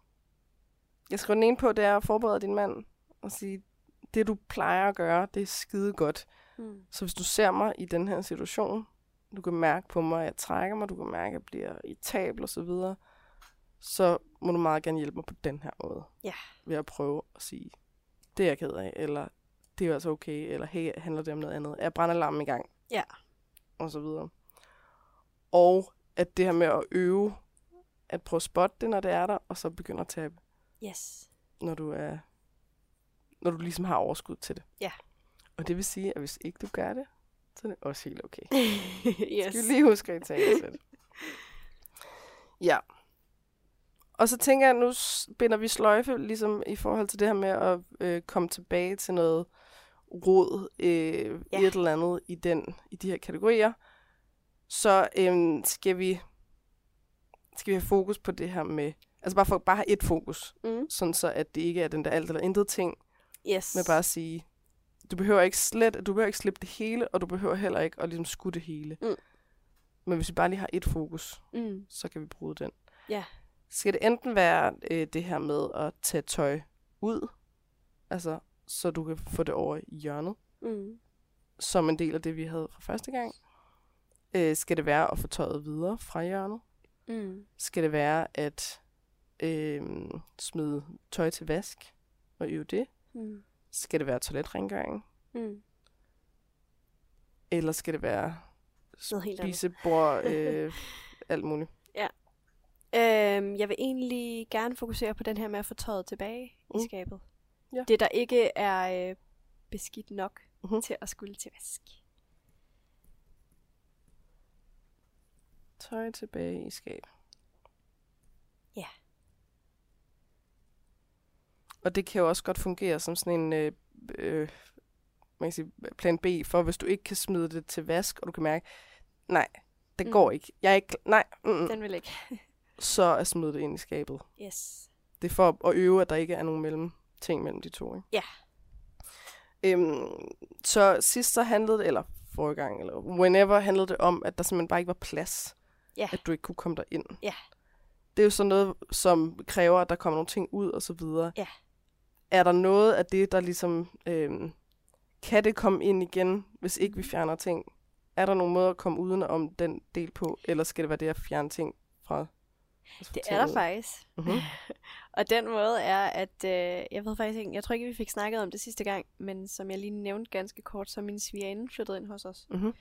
jeg skriver den ene på, det er at forberede din mand og sige, det, du plejer at gøre, det er skide godt. Mm. Så hvis du ser mig i den her situation, du kan mærke på mig, at jeg trækker mig, du kan mærke, at jeg bliver irritabel og så videre, så må du meget gerne hjælpe mig på den her måde. Ja. Ved at prøve at sige, det er jeg ked af, eller det er altså okay, eller hey, handler det om noget andet? Er brandalarmen i gang? Ja. Og så videre. Og at det her med at øve, at prøve at spotte det, når det er der, og så begynde at tabe, Yes. når du er når du ligesom har overskud til det. Ja. Og det vil sige, at hvis ikke du gør det, så er det også helt okay. yes. Skal vi lige huske at tage det. Ja. Og så tænker jeg, at nu binder vi sløjfe ligesom i forhold til det her med at øh, komme tilbage til noget rod øh, Ja. i et eller andet i, den, i de her kategorier. Så øh, skal vi skal vi have fokus på det her med, altså bare for bare have et fokus, Mm. sådan så at det ikke er den der alt eller intet ting, Yes. med bare at sige, du behøver ikke slet, du behøver ikke slippe det hele, og du behøver heller ikke at ligesom skudde det hele. Mm. Men hvis vi bare lige har et fokus, Mm. så kan vi bruge den. Ja. Skal det enten være øh, det her med at tage tøj ud, altså så du kan få det over i hjørnet, Mm. som en del af det, vi havde fra første gang. Øh, skal det være at få tøjet videre fra hjørnet? Mm. Skal det være at øh, smide tøj til vask og øve det? Mm. Skal det være toiletrengøring? Mm. Eller skal det være spisebord, øh, alt muligt? Øhm, jeg vil egentlig gerne fokusere på den her med at få tøjet tilbage mm. Mm. i skabet. Ja. Det, der ikke er øh, beskidt nok Mhm. til at skulle til vask. Tøj tilbage i skab. Ja. Og det kan jo også godt fungere som sådan en øh, øh, man kan sige, plan B, for hvis du ikke kan smide det til vask, og du kan mærke, nej, det Mm. mm. går ikke. Jeg er ikke, nej, mm, Den vil ikke. så er smid det ind i skabet. Yes. Det er for at øve, at der ikke er nogen mellem ting mellem de to. Ikke? Ja. Øhm, så sidst så handlede det, eller forrige gang, eller whenever handlede det om, at der simpelthen bare ikke var plads. Ja. At du ikke kunne komme der ind. Ja. Det er jo sådan noget, som kræver, at der kommer nogle ting ud og så videre. Ja. Er der noget af det, der ligesom... Øhm, kan det komme ind igen, hvis ikke vi fjerner ting? Er der nogen måde at komme uden om den del på, eller skal det være det at fjerne ting fra? Det er der faktisk. Mhm. Og den måde er, at øh, jeg ved faktisk ikke, jeg tror ikke, vi fik snakket om det sidste gang, men som jeg lige nævnte ganske kort, så er min svigerinde flyttet ind hos os. Mhm.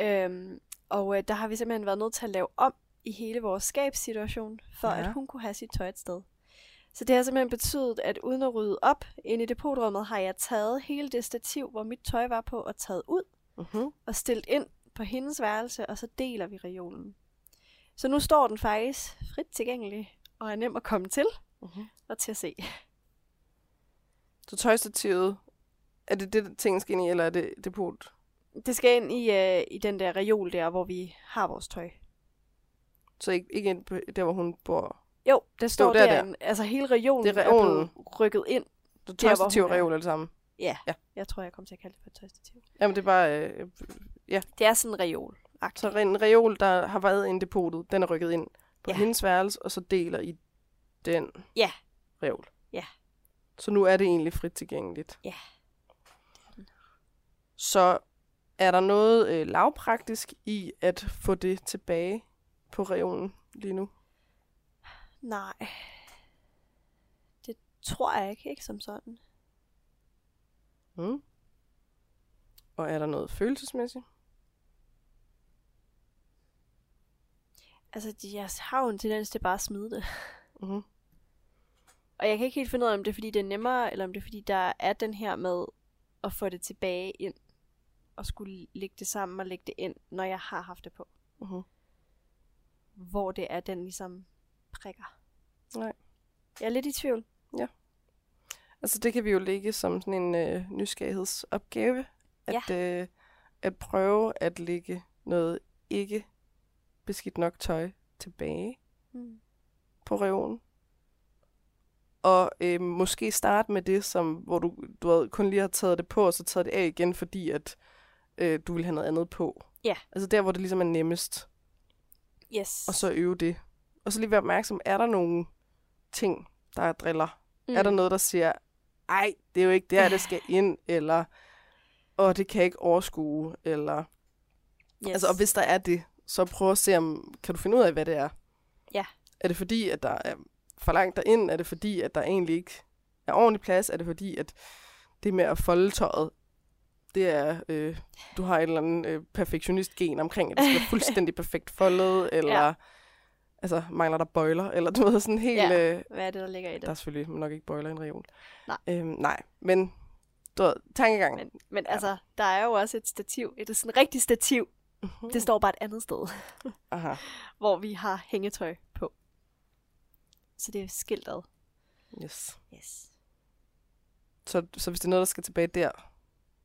Øhm, og øh, der har vi simpelthen været nødt til at lave om i hele vores skabssituation, for Ja. at hun kunne have sit tøj et sted. Så det har simpelthen betydet, at uden at rydde op ind i depotrummet, har jeg taget hele det stativ, hvor mit tøj var på, og taget ud Mhm. og stillet ind på hendes værelse, og så deler vi reolen. Så nu står den faktisk frit tilgængelig, og er nem at komme til Mhm. og til at se. Så tøjstativet, er det det, ting skal ind i, eller er det depot? Det skal ind i, øh, i den der reol der, hvor vi har vores tøj. Så ikke, ikke ind på, der, hvor hun bor? Jo, det står der, der. der. Altså hele reolen Det er er, blevet rykket ind. Så Der, tøjstativ og er. reol alle sammen? Ja, Ja. jeg tror, jeg kommer til at kalde det for tøjstativ. Jamen, det er bare... Øh, Det er sådan en reol. Så en reol, der har været inde i depotet, den er rykket ind på Ja. hendes værelse, og så deler i den Ja. reol. Ja. Så nu er det egentlig frit tilgængeligt. Ja. Så er der noget øh, lavpraktisk i at få det tilbage på reolen lige nu? Nej. Det tror jeg ikke, ikke som sådan. Mm. Og er der noget følelsesmæssigt? Altså, de- jeg har jo en tendens til bare at smide det. Mm-hmm. Og jeg kan ikke helt finde ud af, om det er, fordi det er nemmere, eller om det er, fordi der er den her med at få det tilbage ind, og skulle lægge det sammen og lægge det ind, når jeg har haft det på. Mm-hmm. Hvor det er, den ligesom prikker. Nej. Jeg er lidt i tvivl. Altså det kan vi jo lægge som sådan en øh, nysgerrighedsopgave, at, øh, at prøve at lægge noget ikke beskidt nok tøj tilbage Mm. på reolen. Og øh, måske starte med det, som, hvor du, du ved, kun lige har taget det på, og så taget det af igen, fordi at øh, du vil have noget andet på. Ja. Altså der, hvor det ligesom er nemmest, Yes. og så øve det. Og så lige være opmærksom, er der nogle ting, der er driller? Mm. Er der noget, der siger, ej, det er jo ikke der, det skal ind, eller, åh, det kan jeg ikke overskue, eller, Yes. altså, og hvis der er det, så prøv at se, om, kan du finde ud af, hvad det er? Ja. Er det fordi, at der er for langt derind? Er det fordi, at der egentlig ikke er ordentlig plads? Er det fordi, at det med at folde tøjet, det er, øh, du har et eller andet øh, perfektionist-gen omkring, at det skal være fuldstændig perfekt foldet, eller Ja. ja. altså, mangler der bøjler, eller du ved, sådan helt... Ja. Øh, Hvad er det, der ligger i det? der er selvfølgelig nok ikke bøjler i en reol. Nej. Øhm, nej, men du ved, tankegang. Men, men altså, der er jo også et stativ. Et sådan rigtigt stativ. Det står bare et andet sted, Aha, hvor vi har hængetøj på. Så det er skilt ad. yes. Yes. Så, så hvis det er noget, der skal tilbage der,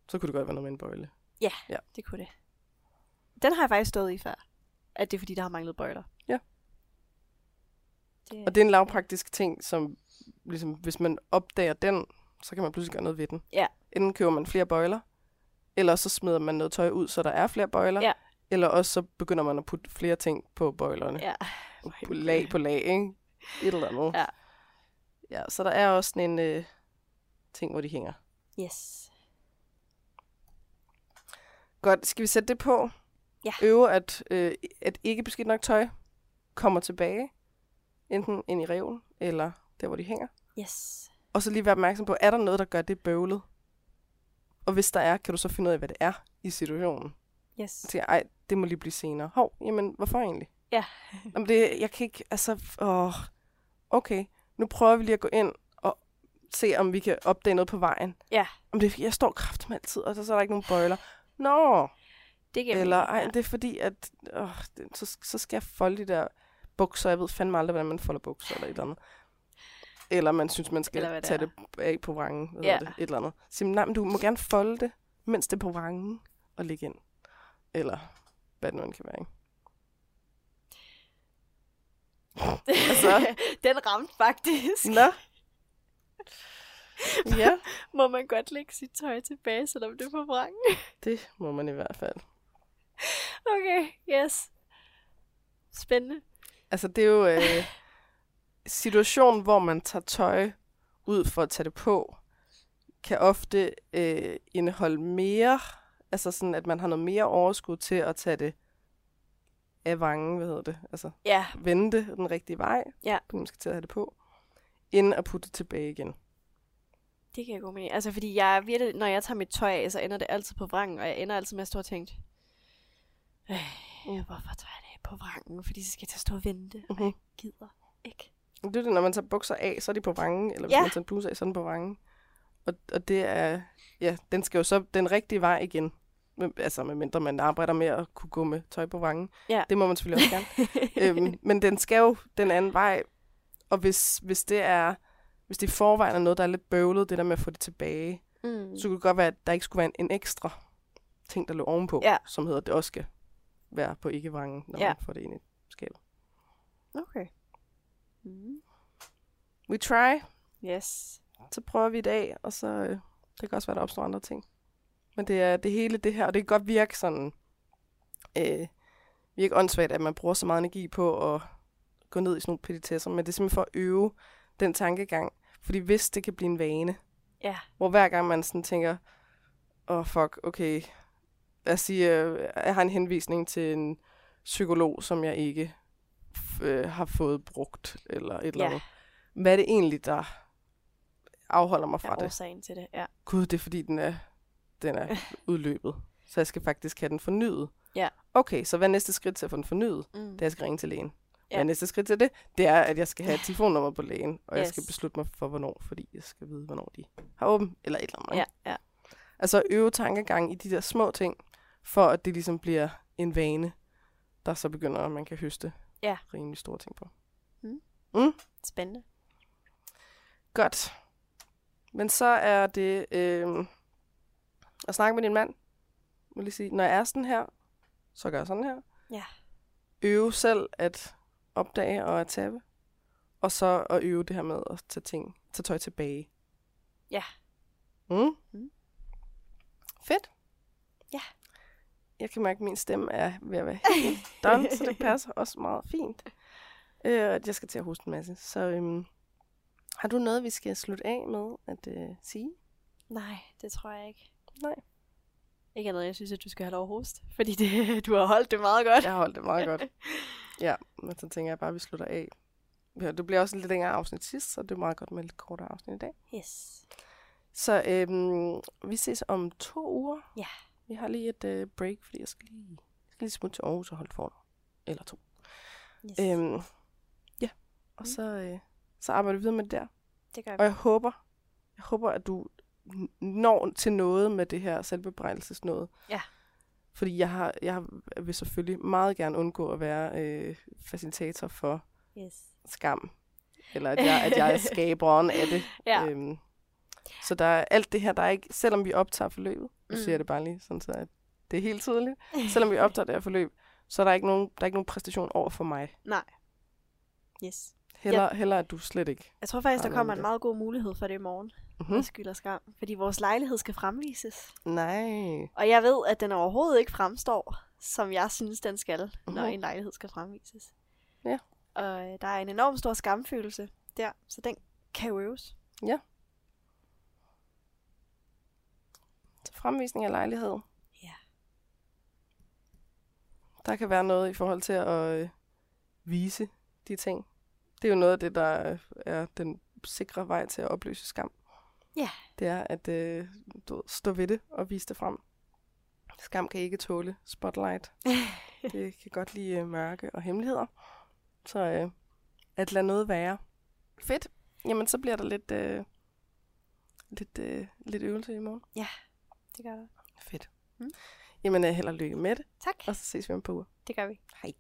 så kunne det godt være noget med en bøjle. Det kunne det. Den har jeg faktisk stået i før. At det er fordi, der har manglet bøjler. Ja. Det, Og det er en lavpraktisk ting, som ligesom, hvis man opdager den, så kan man pludselig gøre noget ved den. Ja. Enten køber man flere bøjler, eller så smider man noget tøj ud, så der er flere bøjler. Ja. Eller også så begynder man at putte flere ting på bøjlerne. Ja. På lag på lag, ikke? Et eller andet. Ja. Ja, så der er også sådan en øh, ting, hvor de hænger. Yes. Godt, skal vi sætte det på? Ja. Øve, at, øh, at ikke beskidt nok tøj kommer tilbage, enten ind i reven, eller der, hvor de hænger. Yes. Og så lige være opmærksom på, er der noget, der gør det bøvlet? Og hvis der er, kan du så finde ud af, hvad det er i situationen. Yes. Så tænker jeg, ej, det må lige blive senere. Hov, jamen, hvorfor egentlig? Ja. Jamen, det, jeg kan ikke, altså, åh, okay, nu prøver vi lige at gå ind og se, om vi kan opdage noget på vejen. Ja. Om det, jeg står kraftigt altid, og så, så er der ikke nogen bøjler. Nå, Det giver eller ej, det er fordi, at åh, det, så, så skal jeg folde de der bukser. Jeg ved fandme aldrig, hvordan man folder bukser eller et eller andet. Eller man synes, man skal Eller det tage er. det af på vrangen. Hvad Ja. det, et eller andet. Så, nej, men du må gerne folde det, mens det er på vrangen, og lægge ind. Eller end kan være. Ikke? Altså. Den ramte faktisk. Nå. Ja, Må man godt lægge sit tøj tilbage, selvom det er på vrangen? det må man i hvert fald. Okay, yes. Spændende. Altså, det er jo øh, situation, hvor man tager tøj ud for at tage det på, kan ofte øh, indeholde mere, altså sådan, at man har noget mere overskud til at tage det af vangen, hvad hedder det, altså Ja, vende det den rigtige vej, Ja. fordi man skal til at have det på, inden at putte det tilbage igen. det kan jeg med. i. Altså, fordi jeg virkelig, når jeg tager mit tøj af, så ender det altid på vrangen, og jeg ender altid med at stå og tænke, øh, hvorfor tager jeg det på vrangen? Fordi så skal jeg til at stå og vente, og Mhm. jeg gider ikke. Det er det, når man tager bukser af, så er de på vangen, eller hvis Ja. man tager en bluse af, så er den på vangen. Og, og det er, ja, den skal jo så den rigtige vej igen. Altså, medmindre man arbejder med at kunne gå med tøj på vangen. Ja. Det må man selvfølgelig også gerne. øhm, men den skal jo den anden vej. Og hvis, hvis det er, hvis det i forvejen er noget, der er lidt bøvlet, det der med at få det tilbage, Mm. så kunne det godt være, at der ikke skulle være en, en ekstra ting, der lå ovenpå, Ja. som hedder, at det også skal være på ikke-vangen, når Ja. man får det ind i skabet. Okay. Mm. We try. Yes. så prøver vi i dag, og så øh, det kan også være, der opstår andre ting. Men det er det hele det her, og det kan godt virke sådan, øh, virke åndssvagt, at man bruger så meget energi på at gå ned i sådan nogle petitesser, men det er simpelthen for at øve den tankegang. Fordi hvis det kan blive en vane, Ja. hvor hver gang man sådan tænker, åh oh, fuck, okay, lad os sige, jeg har en henvisning til en psykolog, som jeg ikke øh, har fået brugt, eller et eller Ja. andet. Hvad er det egentlig, der afholder mig fra det? årsagen til det, ja. Gud, det er fordi, den er, den er udløbet. Så jeg skal faktisk have den fornyet. Ja. Okay, så hvad er næste skridt til at få den fornyet? Mm. Det er, at jeg skal ringe til lægen. Hvad Ja. er næste skridt til det? Det er, at jeg skal have et telefonnummer på lægen, og yes. jeg skal beslutte mig for, hvornår, fordi jeg skal vide, hvornår de har åbent, eller et eller andet. Ja, ja. Altså øve tankegang i de der små ting, for at det ligesom bliver en vane, der så begynder, at man kan høste Ja. rimelig store ting på. Mm. Mm? Spændende. Godt. Men så er det øh, at snakke med din mand. Må lige sige, når jeg er sådan her, så gør jeg sådan her. Ja. Øve selv at opdage og at tabe. Og så at øve det her med at tage ting, tage tøj tilbage. Ja. Mm. Mm. Fedt. Ja. Jeg kan mærke, at min stemme er ved at være helt done, så det passer også meget fint. Øh, jeg skal til at hoste en masse. Så øhm, Har du noget, vi skal slutte af med at øh, sige? Nej, det tror jeg ikke. Nej. Ikke andet, jeg synes, at du skal have lov at hoste. Fordi det, du har holdt det meget godt. Jeg har holdt det meget godt. Ja, men så tænker jeg bare, at vi slutter af. Ja, det bliver også lidt længere afsnit sidst, så det er meget godt med lidt kortere afsnit i dag. Yes. Så øhm, vi ses om to uger. Ja. Vi har lige et øh, break, fordi jeg skal lige, jeg skal lige smutte til Aarhus og holde for Eller to. yes. Øhm, ja, og så, øh, så arbejder vi videre med det der. det gør Og vi. jeg håber, jeg håber, at du når til noget med det her selvbebrejdelsesnåde. Ja. Fordi jeg, har, jeg vil selvfølgelig meget gerne undgå at være øh, facilitator for Yes. skam. Eller at jeg, at jeg er skaberen af det. Ja. Øhm, så der er alt det her, der er ikke, selvom vi optager forløbet, nu Mm. siger jeg det bare lige, sådan så at det er helt tydeligt, selvom vi optager det her forløb, så er der ikke nogen, der er ikke nogen præstation over for mig. Nej. Yes. Heller, heller at du slet ikke. Jeg tror faktisk, der kommer en meget god mulighed for det i morgen. Mm-hmm. Mm. Skyld og skam. Fordi vores lejlighed skal fremvises. Nej. Og jeg ved, at den overhovedet ikke fremstår, som jeg synes, den skal, uh-huh. når en lejlighed skal fremvises. Ja. Og øh, der er en enorm stor skamfølelse der, så den kan jo øves. Så fremvisning af lejlighed. Ja. Der kan være noget i forhold til at øh, vise de ting. Det er jo noget af det, der er den sikre vej til at opløse skam. Ja. Det er at øh, stå ved det og vise det frem. Skam kan ikke tåle spotlight. det kan godt lide øh, mørke og hemmeligheder. Så øh, at lade noget være. Fedt. Jamen, så bliver der lidt, øh, lidt, øh, lidt øvelse i morgen. Det gør der. Fedt. Mm. Jamen, øh, held og lykke med det, Tak. og så ses vi om på uger. Det gør vi. Hej.